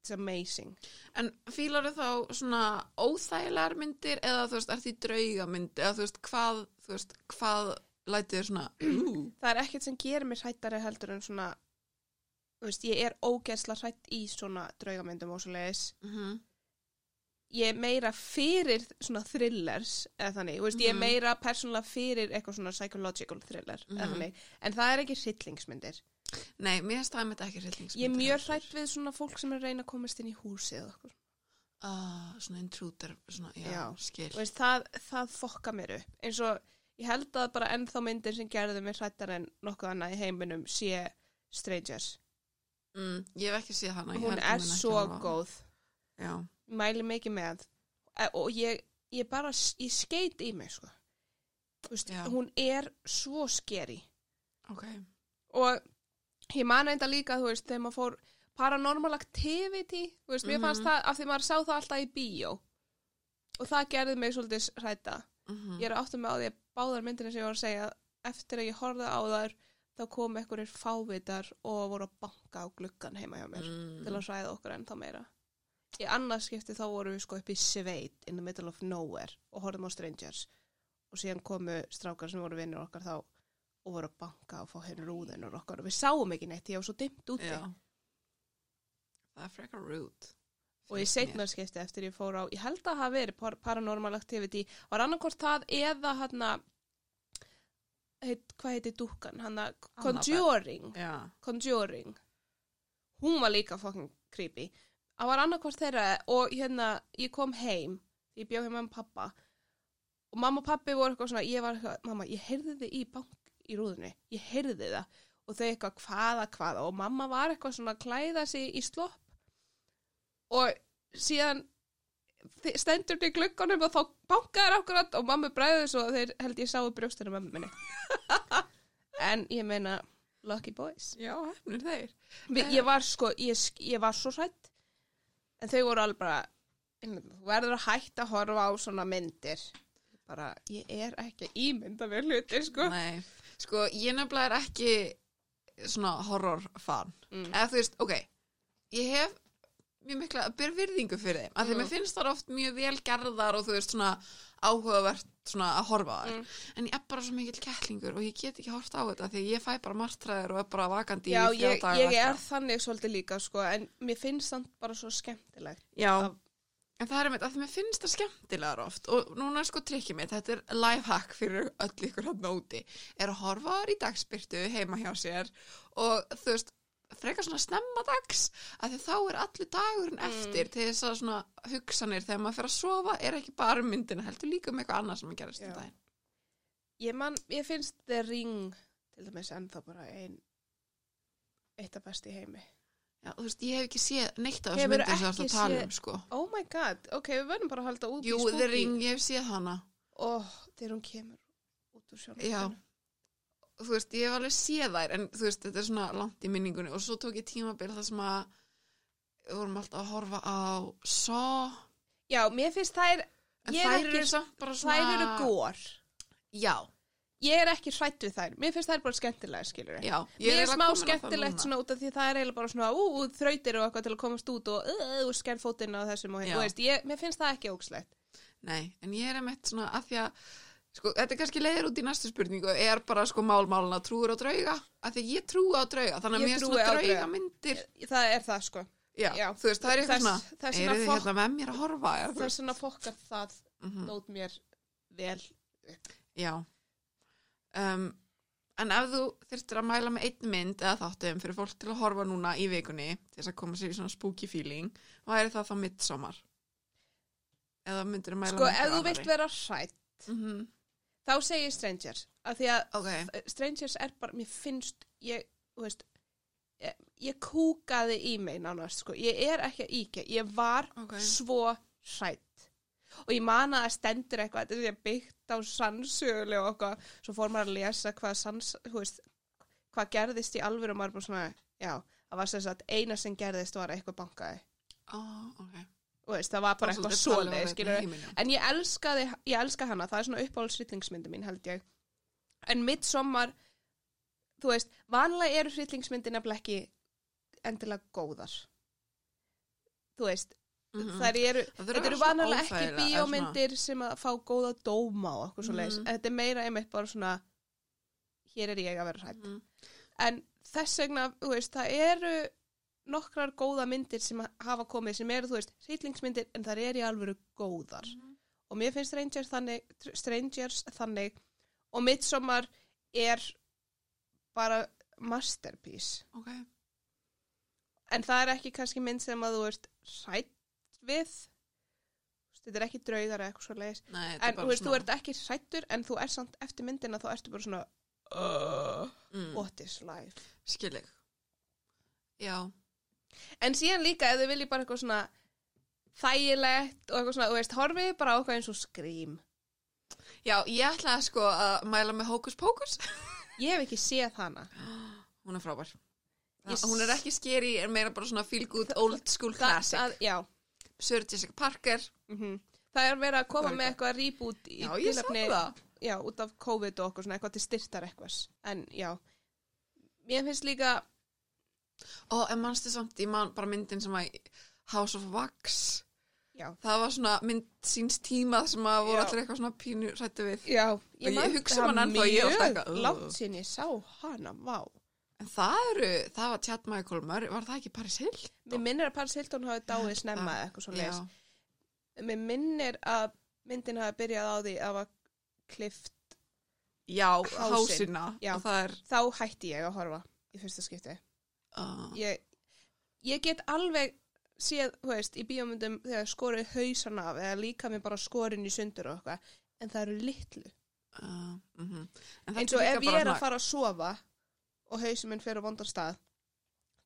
It's amazing. En fílar þú þá svona óþægilegar myndir eða þú veist, ert því draugamyndi eða þú veist, hvað þú veist, hvað lætið þér svona það er ekkert sem gerir mér hrættari heldur en svona þú veist, ég er ógeðsla hrætt í svona draugamyndum og svo leiðis mm ég er meira fyrir svona thrillers eða þannig, þú veist, ég er Mhm. meira persónulega fyrir eitthvað svona psychological thriller eða Mhm. þannig, en það er ekki hryllingsmyndir nei, mér finnst það með ekki hryllingsmyndir ég er mjög hrætt við svona fólk sem er að reyna að komast inn í húsið og eitthvað. Ah, svona intruder svona, já, Já. skil. Veist, það, það fokka mér upp. Eins og ég held að bara ennþá myndir sem gerðu mér hrættar en nokkuð annað í heiminum sé Strangers. Mm, ég hef ekki séð hana hún er svo góð. Já, mæli mikið með E- og ég, ég bara ég skeit í mig sko. Þú veist, hún er svo skeri Ok. og ég man enda líka, þú veist, þegar maður fór paranormal activity, þú veist, mér Mhm. fannst það af því maður sá það alltaf í bíó. Og það gerði mig svolítið hræta Mm ég er áttum með á því að báðar myndinni sem ég var að segja eftir að ég horfði á þær þá kom einhverjir fávitar og voru að banka á gluggan heima hjá mér Mm. til að hræða okkur ennþá meira. Í annars skipti þá voru við sko upp í sveit in the middle of nowhere og horfðum á strangers. Og síðan komu strákar sem voru vinnir okkar þá og voru að banka og fá henni rúðinur okkar og við sáum ekki neitt, ég var svo dimmt úti Já. Það er frekar rude. og mér. setna skipti eftir ég fór á ég held að verið par paranormal activity var annarkort það eða hann heit, hvað heiti dúkkan hann Conjuring Já. Conjuring hún var líka fucking creepy það var annarkort þeirra og hérna ég kom heim ég bjóð heim með pappa og mamma og pappi voru eitthvað svona ég var eitthvað, mamma, ég heyrði þið í bank í rúðunni, ég heyrði það. Og þau eitthvað hvaða hvaða? Og mamma var eitthvað svona að klæða sig í slopp. Og síðan stendur þau í glugganum og þá bankaður akkurat og mamma bræði svo að þeir held ég sáu brjóstinu mömmu minni. En ég meina lucky boys. Já, hefnir þeir. Vi, ég var sko, ég, ég var svo hrætt en þau voru alveg bara þú verður að hætta að horfa á svona myndir. Bara, ég er ekki að ímynda mér hlutir sko. Nei. Sko, ég nefnilega er ekki svona horror fan. Mm. Eða þú veist, ok, ég hef mjög mikla að byrja virðingu fyrir þeim. Af því Mm. mér finnst það oft mjög vel gerðar og þú veist svona áhugavert svona að horfa á þær. Mm. En ég er bara svo mikill kettlingur og ég get ekki hort á þetta því ég fæ bara martræður og er bara vakandi Já, í þrjá ég, daga ég er þannig svolítið líka sko en mér finnst það bara svo skemmtilegt Já, Af- en það er einmitt að mér finnst það skemmtilegar oft og núna er sko trikkið mitt, þetta er lifehack fyrir öll ykkur hann úti, er að horfa í dagspyrtu heima hjá sér og þú veist, frekar svona snemma dags, að því þá er allir dagurinn eftir til þess að svona hugsanir þegar maður fer að sofa er ekki bara myndina, heldur líka um eitthvað annað sem að gerast Já. um daginn. Ég man, ég finnst The Ring til dæmis ennþá bara ein eitt af besti í heimi Já, þú veist, ég hef ekki séð neitt af þessu myndin sem það er að tala um, sko. Oh my god, ok, við verðum bara að halda út Jú, í spooky The Ring, ég hef séð hana. Ó, þegar hún kemur út úr sjónum Já. þú veist, ég hef alveg séð þær en þú veist, þetta er svona langt í minningunni og svo tók ég tímabil það sem að við vorum alltaf að horfa á Saw Já, mér finnst þær Ég er ekki- Þær eru gór Já, Ég er ekki hrætt við þær. Mér finnst þær bara skemmtilega, skilur já Mér er smá skemmtilegt svona út af því það er eiginlega bara svona ú, þrautir og eitthvað til að komast út og uh, skerð fótinn á þessum og þú veist, ég, mér finnst það ekki ógslegt. Nei, en ég er einmitt svona að því að sko, þetta er kannski leiðir út í næstu spurningu er bara sko málmáluna trúur á drauga? Að því að ég trúi á drauga þannig að Ég mér er svona drauga. myndir Það er það sko. Já, Já. þú veist, það er eitthvað svona vegna þið um, En ef þú þurftir að mæla með einn mynd eða þáttum fyrir fólk til að horfa núna í vikunni til þess að koma sér í svona spooky feeling hvað er það þá midsommar? Eða myndir að mæla Sko, með ef þú vilt vera hrætt mm -hmm. þá segir Strangers af því að Ok, Strangers er bara, mér finnst ég, þú veist ég, ég kúkaði í mig nánast sko. ég er ekki að íkja, ég var ok svo hrætt og ég man að það stendur eitthvað þetta er byggt á sannsöguleg og eitthvað, svo fór maður að lesa hvað sanns, þú veist, hvað gerðist í alvöru og maður bara svona, já það var sem sagt eina sem gerðist var að eitthvað bankaði. Oh, ok. Og veist, það var bara eitthvað svoleið, skilur skilur en ég elskaði, ég elska hana það er svona uppáhaldshryllingsmyndi mín held ég. En midsommar þú veist, vanlega eru hryllingsmyndi nefnilega ekki endilega góðar. Þú veist, þær eru þetta eru vanlega ekki bíómyndir sem að fá góða dóma og eitthvað svo leiðis, Mhm. þetta er meira einmitt bara svona hér er ég að vera hrætt mm. en þess vegna, þú veist, það eru nokkrar góða myndir sem hafa komið sem eru, þú veist, hryllingsmyndir en það eru í alvöru góðar. Og mér finnst Strangers þannig, Strangers þannig og Midsommar er bara masterpiece. Ok, en það er ekki kannski mynd sem að þú ert hrætt við Þú veist, þetta er ekki draugar eða eitthvað svo leiðis er en þú veist, þú ert ekki hrættur en þú ert samt eftir myndina þá ertu bara svona uh, mm, what is life skilur já, en síðan líka ef þið viljið bara eitthvað svona þægilegt og eitthvað svona, þú veist, horfið bara á eitthvað eins og skrím já, ég ætla sko að mæla með hókus pókus Ég hef ekki séð hana. Hún er frábær. Ég s- Hún er ekki skeri, er meira bara svona feel good old school classic. Já. Sir Jessica Parker. Mm Það er verið að koma með eitthvað reboot í Já, ég það. Já, út af COVID og okkur svona eitthvað til styrtar eitthvað. En já, mér finnst líka, Ó, en mannstu samt, ég man bara myndin sem að House of Wax. já, Það var svona mynd síns tíma sem að voru Já. allir eitthvað svona pínu rættu við. já, ég man- hugsa það um hana ennþá, ég er alltaf eitthvað, langt síðan ég sá hana, vá. En það eru, það var Chad Michael Murray, var það ekki Paris Hilton? Mér minnir að Paris Hilton hafi dáið snemma eða eitthvað svo leis. Já. Mér minnir að myndin hafi byrjað á því að var klift, Já, Hásinn. hásina. Já. Er, þá hætti ég að horfa í fyrsta skipti. uh, Ég, ég get alveg séð, þú veist, í bíómyndum þegar skorið hausan af eða líka mér bara skorin í sundur og eitthvað, en það eru litlu. uh, mm En eins og ef ég er að fara að sofa og hausinn minn fyrir á vondan stað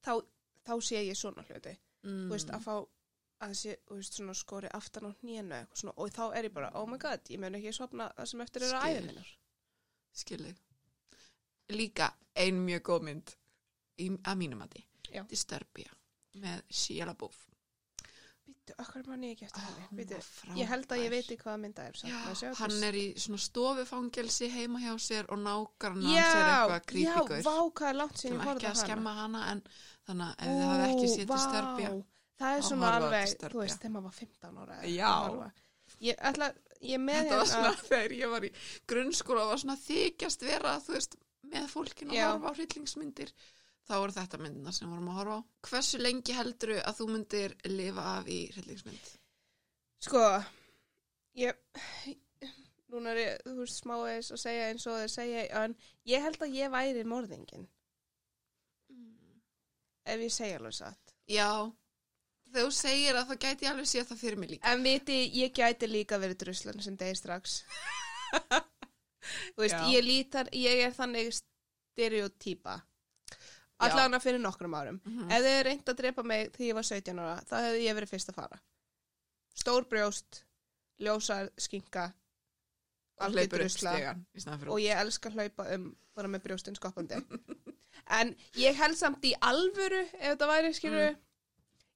þá, þá sé ég svona hluti mm, þú veist, að fá að sé, veist, svona skori aftan á svona, og þá er ég bara, oh my god, ég mun ekki sopna það sem eftir eru að æða minnar Skilði. Líka ein mjög góð mynd í, að mínum að því. Disturbia með. Býttu, okkur mann ég ekki eftir henni hún Býttu, var ég held að ég veit hvaða mynda er Já, hann er í svona stofufangelsi heima hjá sér og nákvæmna já, hans er eitthvað já, krípikur. vá, hvað er langt Sem ég horfði ekki að skemma hana en þannig að ef þið hafi ekki Disturbia. vá. það er svona alveg, þú veist, þegar maður var 15 ára Já. að ég ætla, ég með Þetta var svona hérna þegar ég var í grunnskóla var svona þykjast vera, þú veist, með fólkinu að Já. horfa á hryllingsmyndir. Þá voru þetta myndina sem vorum að horfa á. Hversu lengi helduru að þú myndir lifa af í hryllingsmynd? Sko, ég, núna er ég, þú veist, smá eins að segja eins og þeir segja, en ég held að ég væri morðingin, ef ég segja alveg satt. Já, þú segir að það gæti alveg séð það fyrir mig líka. En viti, ég gæti líka verið druslan sem degi strax. þú veist, ég lítar, ég er þannig stereotýpa. Já. Allavega fyrir nokkrum árum. Mhm. Ef þið reynd að drepa mig þegar ég var 17 ára, þá hefði ég verið fyrst að fara. Stór brjóst, ljósar, skinka, snæðan fyrir og ég elska að hlaupa um bara með brjóstin skoppandi en ég held samt í alvöru ef þetta væri skilur Mm.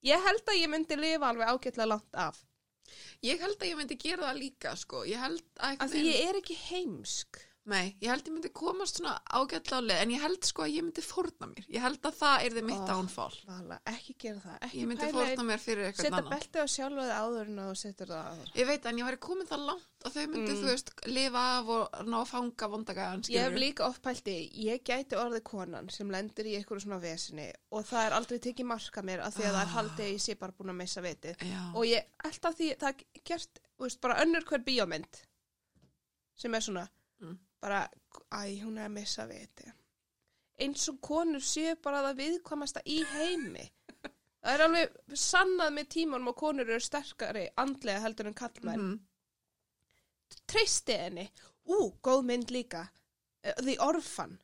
ég held að ég myndi lifa alveg ágætlega langt af Ég held að ég myndi gera það líka, sko. Ég held að... því ég er ekki heimsk Nei, ég held ég myndi komast svona ágætlega á leið, en ég held sko að ég myndi fórna mér. Ég held að það er þið mitt downfall. Vala, ekki gera það ekki Ég myndi pæla fórna mér fyrir eitthvað annan. belti á sjálfa þið áður en þú setur það áður Ég veit, en ég væri komin það langt og þau myndi, Mm. þú veist, lifa af og ná að fanga vondagaðan, ég hef líka oft pælti, ég gæti orðið konan sem lendir í einhverju svona vesini og það er aldrei tekið marka mér af því að Ah. að að það Mm. Bara, æ, hún er að missa viti. Eins og konur séu bara það viðkvamasta í heimi. Það er alveg sannað með tímanum og konur eru sterkari andlega heldur en kallmenn Mhm. treysti henni, ú, góð mynd líka. Uh, The Orphan.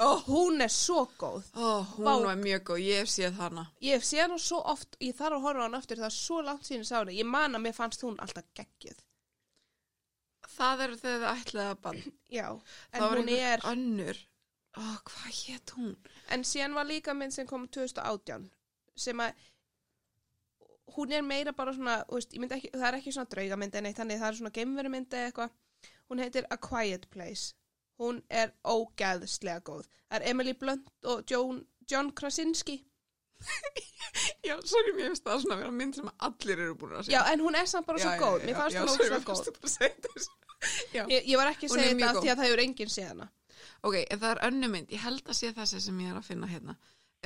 Ó, hún er svo góð. Ó, hún Vá. var mjög góð, ég hef séð hana. ég hef séð hana svo oft, ég þarf að horfa hana aftur. Það er svo langt síðan ég sá hana, ég man að mér fannst hún alltaf geggjuð Það er þegar þið ætlaði að bann. já, en Það hún er Önnur. Ó, hvað hétt hún? En síðan var líka mynd sem kom 2018 sem að hún er meira bara svona, veist, ekki, það er ekki svona draugamynd en eitt þannig, það er svona geimverumynd eða eitthvað. Hún heitir A Quiet Place. Hún er ógeðslega góð. Það er Emily Blunt og John, John Krasinski. Já, sorry, mér finnst það svona að vera mynd sem allir eru búin að Já, segja. en hún er samt bara svo góð. Mér fannst hún fannst góð. Ég, ég var ekki að segja þetta því að það hefur enginn séð hana. Ok, en það er önnu mynd, ég held að sé þessi sem ég er að finna hérna,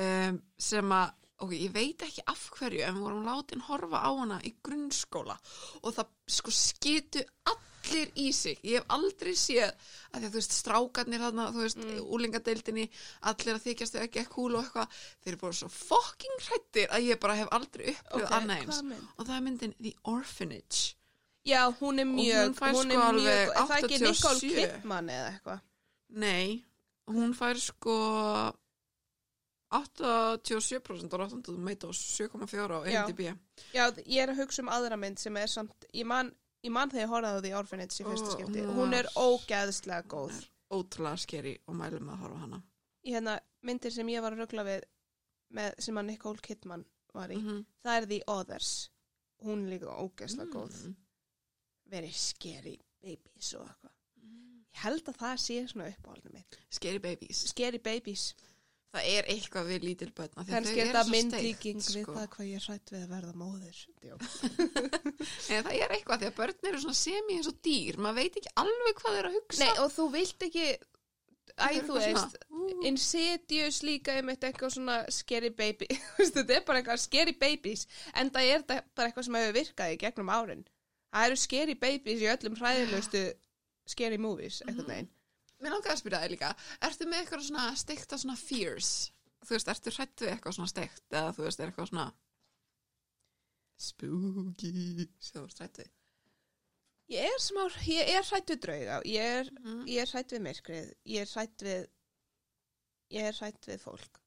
um, sem að, ok, ég veit ekki af hverju, en við vorum látin horfa á hana í grunnskóla og það sko skitu allir í sig. Ég hef aldrei séð að því að þú veist, strákarnir þarna, þú veist, mm. úlingadeildinni, allir að þykjast þau ekki ekki húl og eitthvað, þeir eru bara svo fucking hrættir að ég bara hef aldrei upplifað Ok, annað eins. Og það er myndin The Orphanage. Já, hún er mjög, hún hún sko er mjög, alveg er það ekki Nicole 87? Kidman eða eitthvað? Nei, hún fær sko 87% á Rotten Tomatoes, 7,4 á. IMDb. Já, ég er að hugsa um aðra mynd sem er samt, ég man, ég man þegar ég horfði á því Orphanage í fyrsta skipti. hún Hún er ógeðslega góð. ótrúlega skeri og mælum að horfa hana. Í hérna myndir sem ég var að ruggla við með, sem að Nicole Kidman var í, -hmm. það er The Others. Hún er líka ógeðslega góð. Mm. Verið scary babies og eitthvað. Ég held að það sé svona uppáhaldinu mitt. Scary babies. Scary babies. Það er eitthvað við lítil börn. af því að Kannski þau er svo myndlíking steikt, við sko. það hvað ég er hrætt við að verða. Djók. En það er eitthvað því að börn eru svona semi eins og dýr. Maður veit ekki alveg hvað þeir að hugsa. Nei, og þú vilt ekki, æ, Það þú veist. Insidious líka um eitthvað svona scary baby. Þetta er bara eitthvað scary babies. En það er bara eitthvað sem hefur virkað í gegnum árin. Það eru scary babies í öllum hræðilegustu scary movies, eitthvað neginn. Mér langar að spyrja þig líka, ertu með eitthvað svona steikta svona fears? Þú veist, ertu hrætt við eitthvað svona steikt eða þú veist, er eitthvað svona spooky sem þú ert hrætt við? Ég er smá, ég er hrætt við drauga. Ég er, Mm. ég er hrætt við myrkrið. Ég er hrætt við, ég er hrætt við fólk.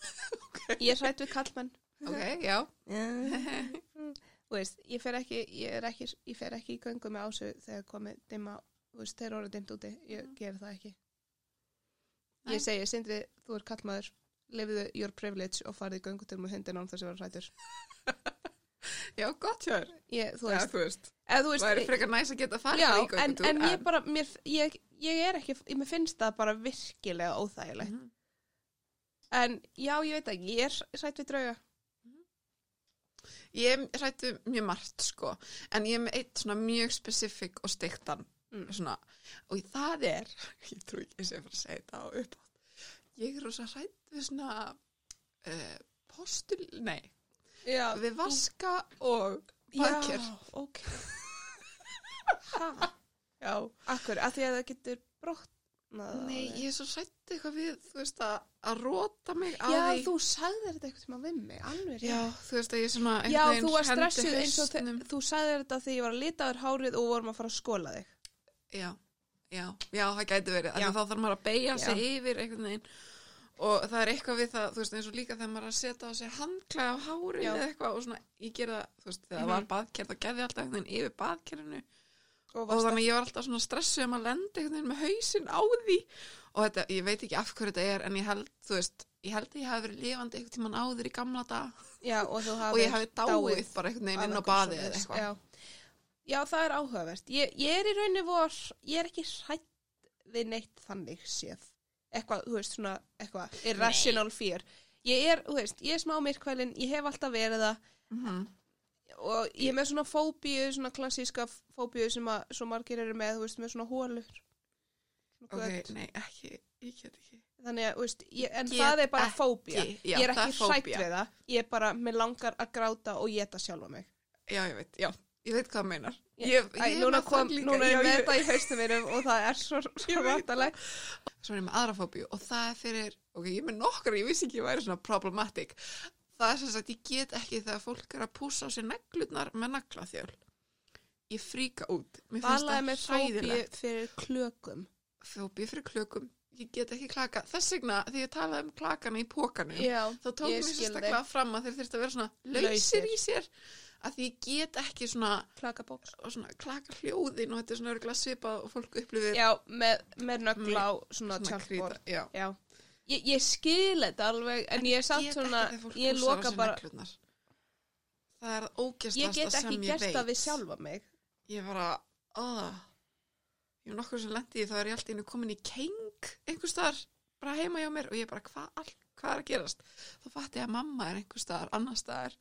Ég er hrætt við kallmenn. Ok, já. Þú veist, ég fer ekki, ég er ekki, ég fer ekki í göngu með ásu þegar komið dimma, þú veist, þegar orðið dimmt úti, ég Mm. ger það ekki. Nei. Ég segi, Sindri, þú er kallmaður, lifiðu your privilege og farið í göngutur með hundin án þess að vera hrættur. Já, gott hjör. Ég, þú Já, veist, þú veist. eða þú Það er veist, frekar næs að geta farið já, í en, göngutúr. en ég bara, mér, ég, ég er ekki, ég, mér finnst það bara virkilega óþægilegt. Mhm. En já, ég veit ekki, ég er hrætt við drauga. Ég hrætt við mjög margt, sko. En ég er með eitt svona mjög spesifik og steiktan. Mm. Svona. Og það er, ég trú ekki að ég sé að segja þetta á uppátt. Ég er rosa hrætt við svona uh, postul, nei, Já, við vaska og baðker. Já, ok. Já, akkur, að því að það getur brotnað. Á Nei, ég er svo hrætt eitthvað við, þú veist, að, að róta mig á Já, því. þú sagðir þetta eitthvað tíma við mig, alveg. Já, þú veist að ég svona Já, einhvern þú var veginn hendi stressuð eins og hausnum. þe- þú sagðir þetta þegar ég var að lita þér hárið og vorum að fara að skóla þig. Já, já, já, það gæti verið. Já. Já. Þá þarf maður að beigja sig Já. yfir einhvern veginn. Og það er eitthvað við það, þú veist, eins og líka þegar maður að setja á sig handklæði á hárið Já. eða eitthvað og svona, ég gera þú veist, þegar Mhm. það var baðkerð, þá gerði alltaf einhvern veginn yfir baðkerðinu Og og þannig að ég var alltaf svona stressuð um að lenda einhvern veginn með hausinn á því og þetta, ég veit ekki af hverju þetta er en ég held, þú veist, ég held að ég hafi verið lifandi einhvern tímann áður í gamla dag Já, og og ég hafi dáið bara einhvern veginn inn á baðið eða eitthvað. Já. Já, það er áhugavert. Ég, ég er í rauninni vor, ég er ekki hrætt við neitt þannig séð. Eitthvað, þú veist, svona, eitthvað, irrational fear. Ég er, þú veist, ég er smá myrkvælin, ég hef alltaf verið það Mhm. Og ég er með svona fóbíu, svona klassíska fóbíu sem að svo margir eru með, þú veist, með svona hólur. Ok, nei, ekki, ég get ekki. Þannig að, þú veist, ég, en Get það er bara ekki, fóbía. já, ég er það ekki er hrætt fóbía. við það. Ég er bara, mér langar að gráta og geta sjálfa mig. Já, ég veit, já, ég veit hvað það meinar. Ég, Æ, núna, með kom, það líka, núna er já, ég með ég- þetta í haustum mínum og það er svo, Ég veit rættalegt. Svo er ég með aðra fóbíu og það er fyrir, ok, ég er með nokkra, ég vissi ekki að ég væri svona problematic. Það er sem sagt, ég get ekki þegar fólk er að púsa á sér neglutnar með naglaþjöl. Ég fríka út. Mér finnst Valaði það með fóbíu hræðilegt. fyrir klökum. Fóbíu fyrir klökum. Ég get ekki klaka. Þess vegna, þegar ég talaði um klakana í pókanum, Já, þá tók mér sérstaklega fram að þeir þurfti að vera svona lausir í sér. Að því ég get ekki svona, og svona klaka hljóðin og þetta er svona svipað og fólk upplifir Já, með, með nögla á svona krýta. Já. Ég, ég skil þetta alveg, en, ég er samt get svona, ekki ég loka bara, neglurnar. Það er ég ógæstasta get sem ekki ég gert veit. það við sjálfa mig. Ég var að, aða, ég var nokkur sem lendi þá er ég alltaf komin í keng einhver staðar, bara heima hjá mér og ég bara, hvað hvað er að gerast? Þá fatti ég að mamma er einhver staðar, annar staðar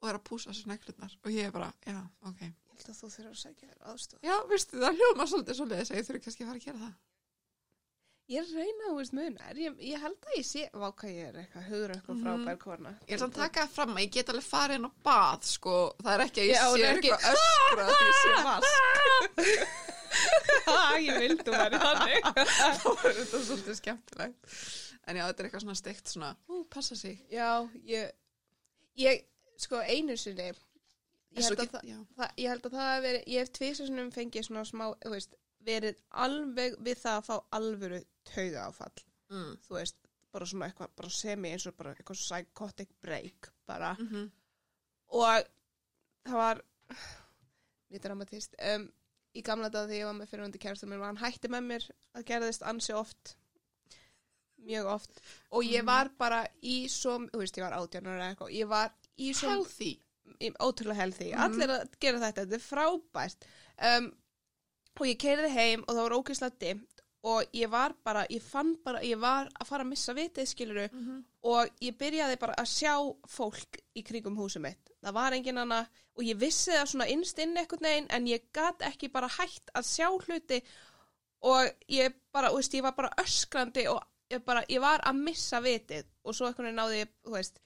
og er að púsa sér neglurnar og ég er bara, já, ok. Ég held að þú þurfir að sækja þér aðstof. Já, veistu, það hljóma svolítið svolítið að ég þurfi kannski að fara að gera það. Ég er að reyna, þú veist, mun, er ég, ég held að ég sé, váka ég er eitthvað, hugur eitthvað Mhm. frábær kona. Ég er samt að taka það fram að ég get alveg farið inn á bað, sko, það er ekki að ég sé ekki- eitthvað öskra því ég sé vask. Ha, ég vildi að vera þannig. þá er þetta svolítið skemmtilegt en já, þetta er eitthvað svona steikt svona, ú, passa sig Já, ég, ég, sko, einu sinni, ég held, að get- það, það, ég held að það hef verið, ég hef tvisasunum fengið svona smá, þú veist, verið alveg við það að fá alvöru tauga áfall, mm. þú veist, bara svona eitthvað, bara semi eins og bara eitthvað psychotic break, bara, Mm -hmm. og það var, mjög dramatist, um, í gamla dag þegar ég var með fyrirhundi kærastum minn og hann hætti með mér að gerðist ansi oft mjög oft og ég Mhm. var bara í svo, þú veist, ég var átjánar eða eitthvað, ég var í svo Healthy. ótrúlega healthy, Mhm. allir að gera þetta þetta er frábært um, og ég keiriði heim og það var ógeðslega dimmt og ég var bara, ég fann bara ég var að fara að missa vitið skiluru Mhm. og ég byrjaði bara að sjá fólk í kringum húsum mitt. Það var engin annað og ég vissi það svona innst inn eitthvað neginn en ég gat ekki bara hægt að sjá hluti. Og ég bara, þú veist, ég var bara öskrandi og ég bara, ég var að missa vitið. Og svo eitthvað náði ég, þú veist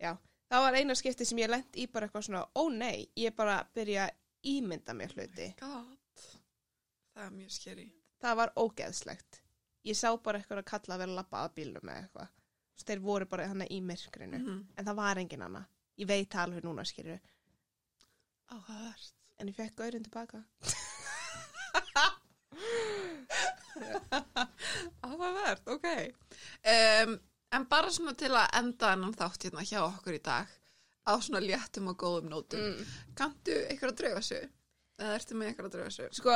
já, það var eina skipti sem ég lent í bara eitthvað svona, ó nei, ég bara byrja að ímynda mér hluti. God. Það er mjög skeri. það var ógeðslegt ég sá bara eitthvað að kalla að vera að labba að bílnum eða eitthvað þeir voru bara hana í myrkrinu Mhm. en það var engin annað ég veit alveg núna skilju Áhugavert. en ég fekk gaurinn tilbaka Áhugavert, ok. Um, en bara svona til að enda hennan þátt hérna hjá okkur í dag á svona léttum og góðum nótum. mm. Kanntu ykkur að drauga sig? Eða ertu með ykkur að drauga sig? sko,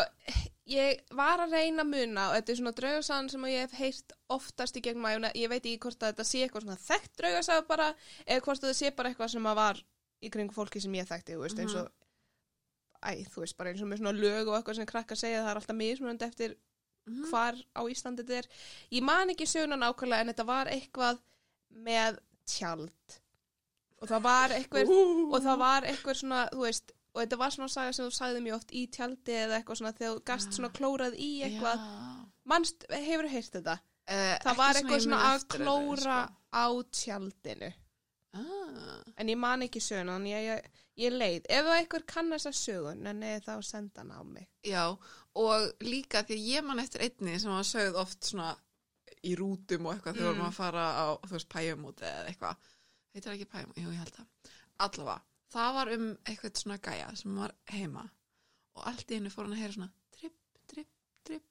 ég var að reyna að muna og þetta er svona draugasagan sem ég hef heyrt oftast í gegnum að ég veit ekki hvort að þetta sé eitthvað svona þekkt draugasaga bara eða hvort þetta sé bara eitthvað sem að var í kringu fólki sem ég þekkti, þú veist, eins og æ, þú veist, bara eins og með svona lög og eitthvað sem krakka segja það er alltaf mismunandi eftir Mhm. hvar á Íslandi þetta er ég man ekki söguna nákvæmlega en þetta var eitthvað með tjald og það var eitthvað Ú. og það var eitthvað svona, þú veist og þetta var svona saga sem þú sagði mjög oft í tjaldi eða eitthvað svona þegar þú gast svona klórað í eitthvað, Já. manst, hefur þú heyrt þetta? Uh, Það var eitthvað svona að klóra á tjaldinu Ah. en ég man ekki söguna, en ég, ég, ég leið ef það eitthvað kann þessa sögun en eða þá senda hann á mig Já, og líka því að ég man eftir einni sem var sögð oft svona í rútum og eitthvað þegar Mm. að fara á, þú veist, pæjumóti eða eitthvað. Heitir það ekki pæjumóti? Jú, ég held það. Allavega, það var um eitthvað svona gæja sem var heima og allt í hennu fór hann að heyra svona tripp, tripp, tripp.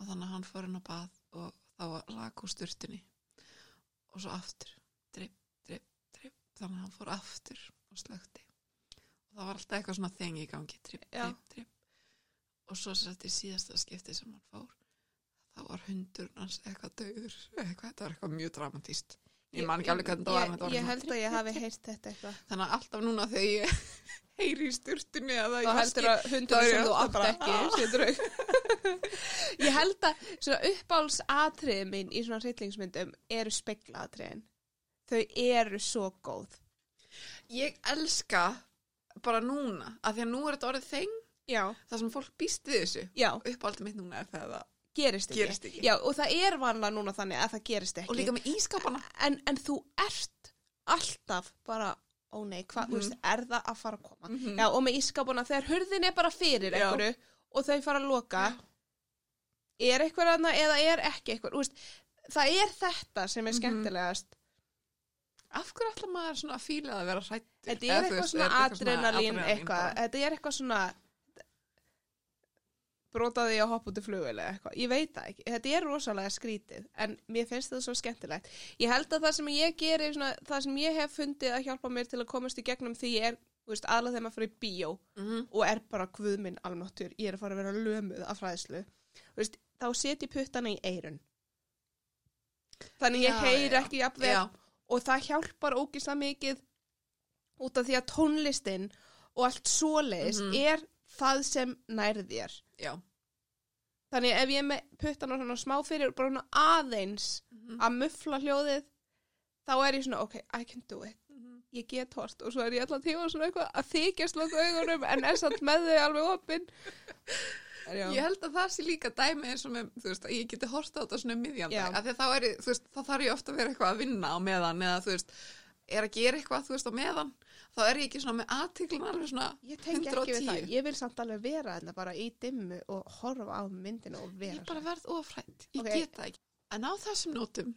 Og þannig að hann fór hann á bað og þá var lag úr sturtunni. Og svo aftur tripp, tripp, tripp. Þannig að hann fór aftur og slökti og það var alltaf eitthvað svona þengi í gangi tripp, tripp, tripp. Og svo sett í síðasta skipti sem hann fór þá var hundurinn hans eitthvað döður eitthvað, þetta var eitthvað mjög dramatíst ég man ekki alveg hvernig það var ég, ég svona held að ég hafi heyrt þetta eitthvað. Þannig að alltaf núna þegar ég heyri í í þá heldur að hundur ég sem þú alltaf átt bara, ekki "Ah." ég held að svona uppáhaldsatriðin mín í svona hryllingsmyndum eru speklatriðin þau eru svo góð. Ég elska bara núna að því að nú er þetta orðið þeng já, það sem fólk býst við þessu. Já, uppáldið mitt núna er það gerist ekki, Gerist ekki. Já, og það er vanlega núna þannig að það gerist ekki og líka með ískapana en, en þú ert alltaf bara ó nei, hvað, þú Mhm. veist, er það að fara að koma Mhm. já, og með ískapuna þegar hurðin er bara fyrir Já. einhverju og þau fara að loka er eitthvað aðna eða er ekki eitthvað, veist það er þetta sem er Mhm. skemmtilegast af hverju ætla maður svona að fíla að vera hrættur þetta er eitthvað svona adrenalín eitthvað, þetta er eitthvað svona brotaði að hoppa út í flugvel eða eitthvað, ég veit það ekki. Þetta er rosalega skrítið, en mér finnst þetta svo skemmtilegt, ég held að það sem ég geri svona, það sem ég hef fundið að hjálpa mér til að komast í gegnum því er þú veist, aðlega þegar maður fyrir í bíó Mhm. og er bara guðminn almáttur, ég er að fara að vera lömuð af fræðslu, þú veist, þá set ég puttana í eirun þannig ég Já, heyri já. ekki jafnvel já, og það hjálpar ógislega mikið út af því að tónlistin og allt svoleiðis Mhm. er það sem nærð þér já. Þannig ef ég er með puttana svona smá fyrir bara svona aðeins Mhm. að muffla hljóðið þá er ég svona ok, I can do it. Mhm. ég get hort. Og svo er ég allan tíma svona eitthvað að þykjast loka augunum en er samt með þau alveg opinn. Ég held að það sé líka dæmi eins og með, þú veist, að ég geti horta á þetta svona því að þá er, þá þarf ég ofta að vera eitthvað að vinna á meðan eða, þú veist, er að gera eitthvað, þú veist, á meðan, þá er ég ekki svona með aðtiklun alveg svona ég tengi ekki við 110. það, ég vil samt alveg vera þetta bara í dimmu og horfa á myndinu og vera Ég bara verð ofrætt, ég Ok. get það ekki. En á þessum nótum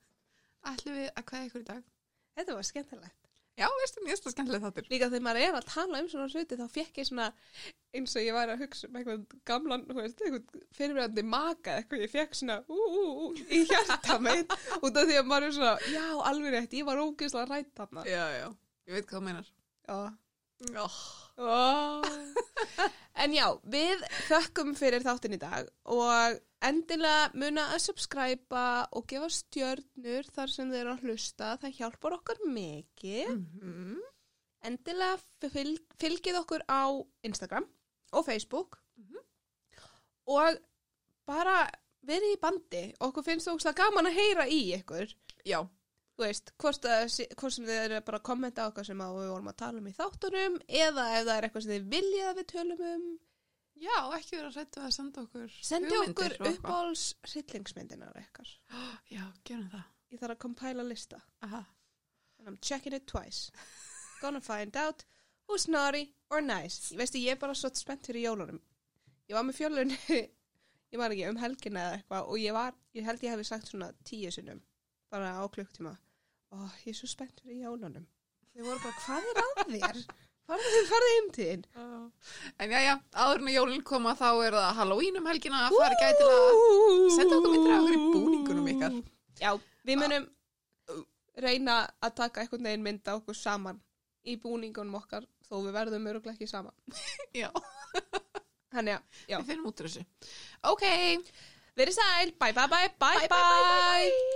ætlum við að kveða ykkur í dag. þetta var skemmtilegt Já, veistu, mér er það skemmtileg þáttur. líka þegar maður er að tala um svona hluti þá fekk ég svona eins og ég væri að hugsa um eitthvað gamlan, þú veist, eitthvað fyrirverandi maka eitthvað, ég fekk svona ú, ú, ú, í hjarta meitt út af því að maður er svona, já, alveg rétt, ég var ógeðslega rætt þarna Já, já, ég veit hvað þú meinar. já, Oh. Oh. en já, við þökkum fyrir þáttin í dag og endilega muna að subscriba og gefa stjörnur þar sem þeir eru að hlusta. Það hjálpar okkur mikið. Mm Endilega fylg, fylgið okkur á Instagram og Facebook Mhm. og bara verið í bandi. Okkur finnst þú ógeðslega gaman að heyra í ykkur. Já, Þú veist, hvort, að, hvort sem þið eru bara að kommenta á okkar sem við vorum að tala um í þáttunum eða ef það er eitthvað sem þið viljið að við tölum um. já, ekki vera rættu að senda okkur Sendi okkur eitthvað. uppáhalds hryllingsmyndinar ykkar. Já, gerum það Ég þarf að compæla lista. Aha. And I'm checking it twice. Gonna find out who's naughty or nice. Ég veistu, ég er bara svo spennt fyrir jólunum. Ég var með fjölunni, ég var ekki um helgina eða eitthvað og ég var, ég held ég hefði sagt svona tíu sinnum, bara á klukktíma. Ó, ég er svo spennt fyrir jólunum. Þau voru bara, hvað er að þér? Farðu þið, farðu heim til þín. En já, já, áður en að jólinn koma þá er það Halloween um helgina að fara gæti til að senda okkur myndir af í búningunum ykkar. Já, við munum reyna að taka einhvern veginn mynda okkur saman í búningunum okkar þó við verðum öruglega ekki saman. Já, Þannig að, já. við finnum út úr þessu Ok, Verið sæl, bye bye bye bye Bye, bye, bye, bye, bye, bye.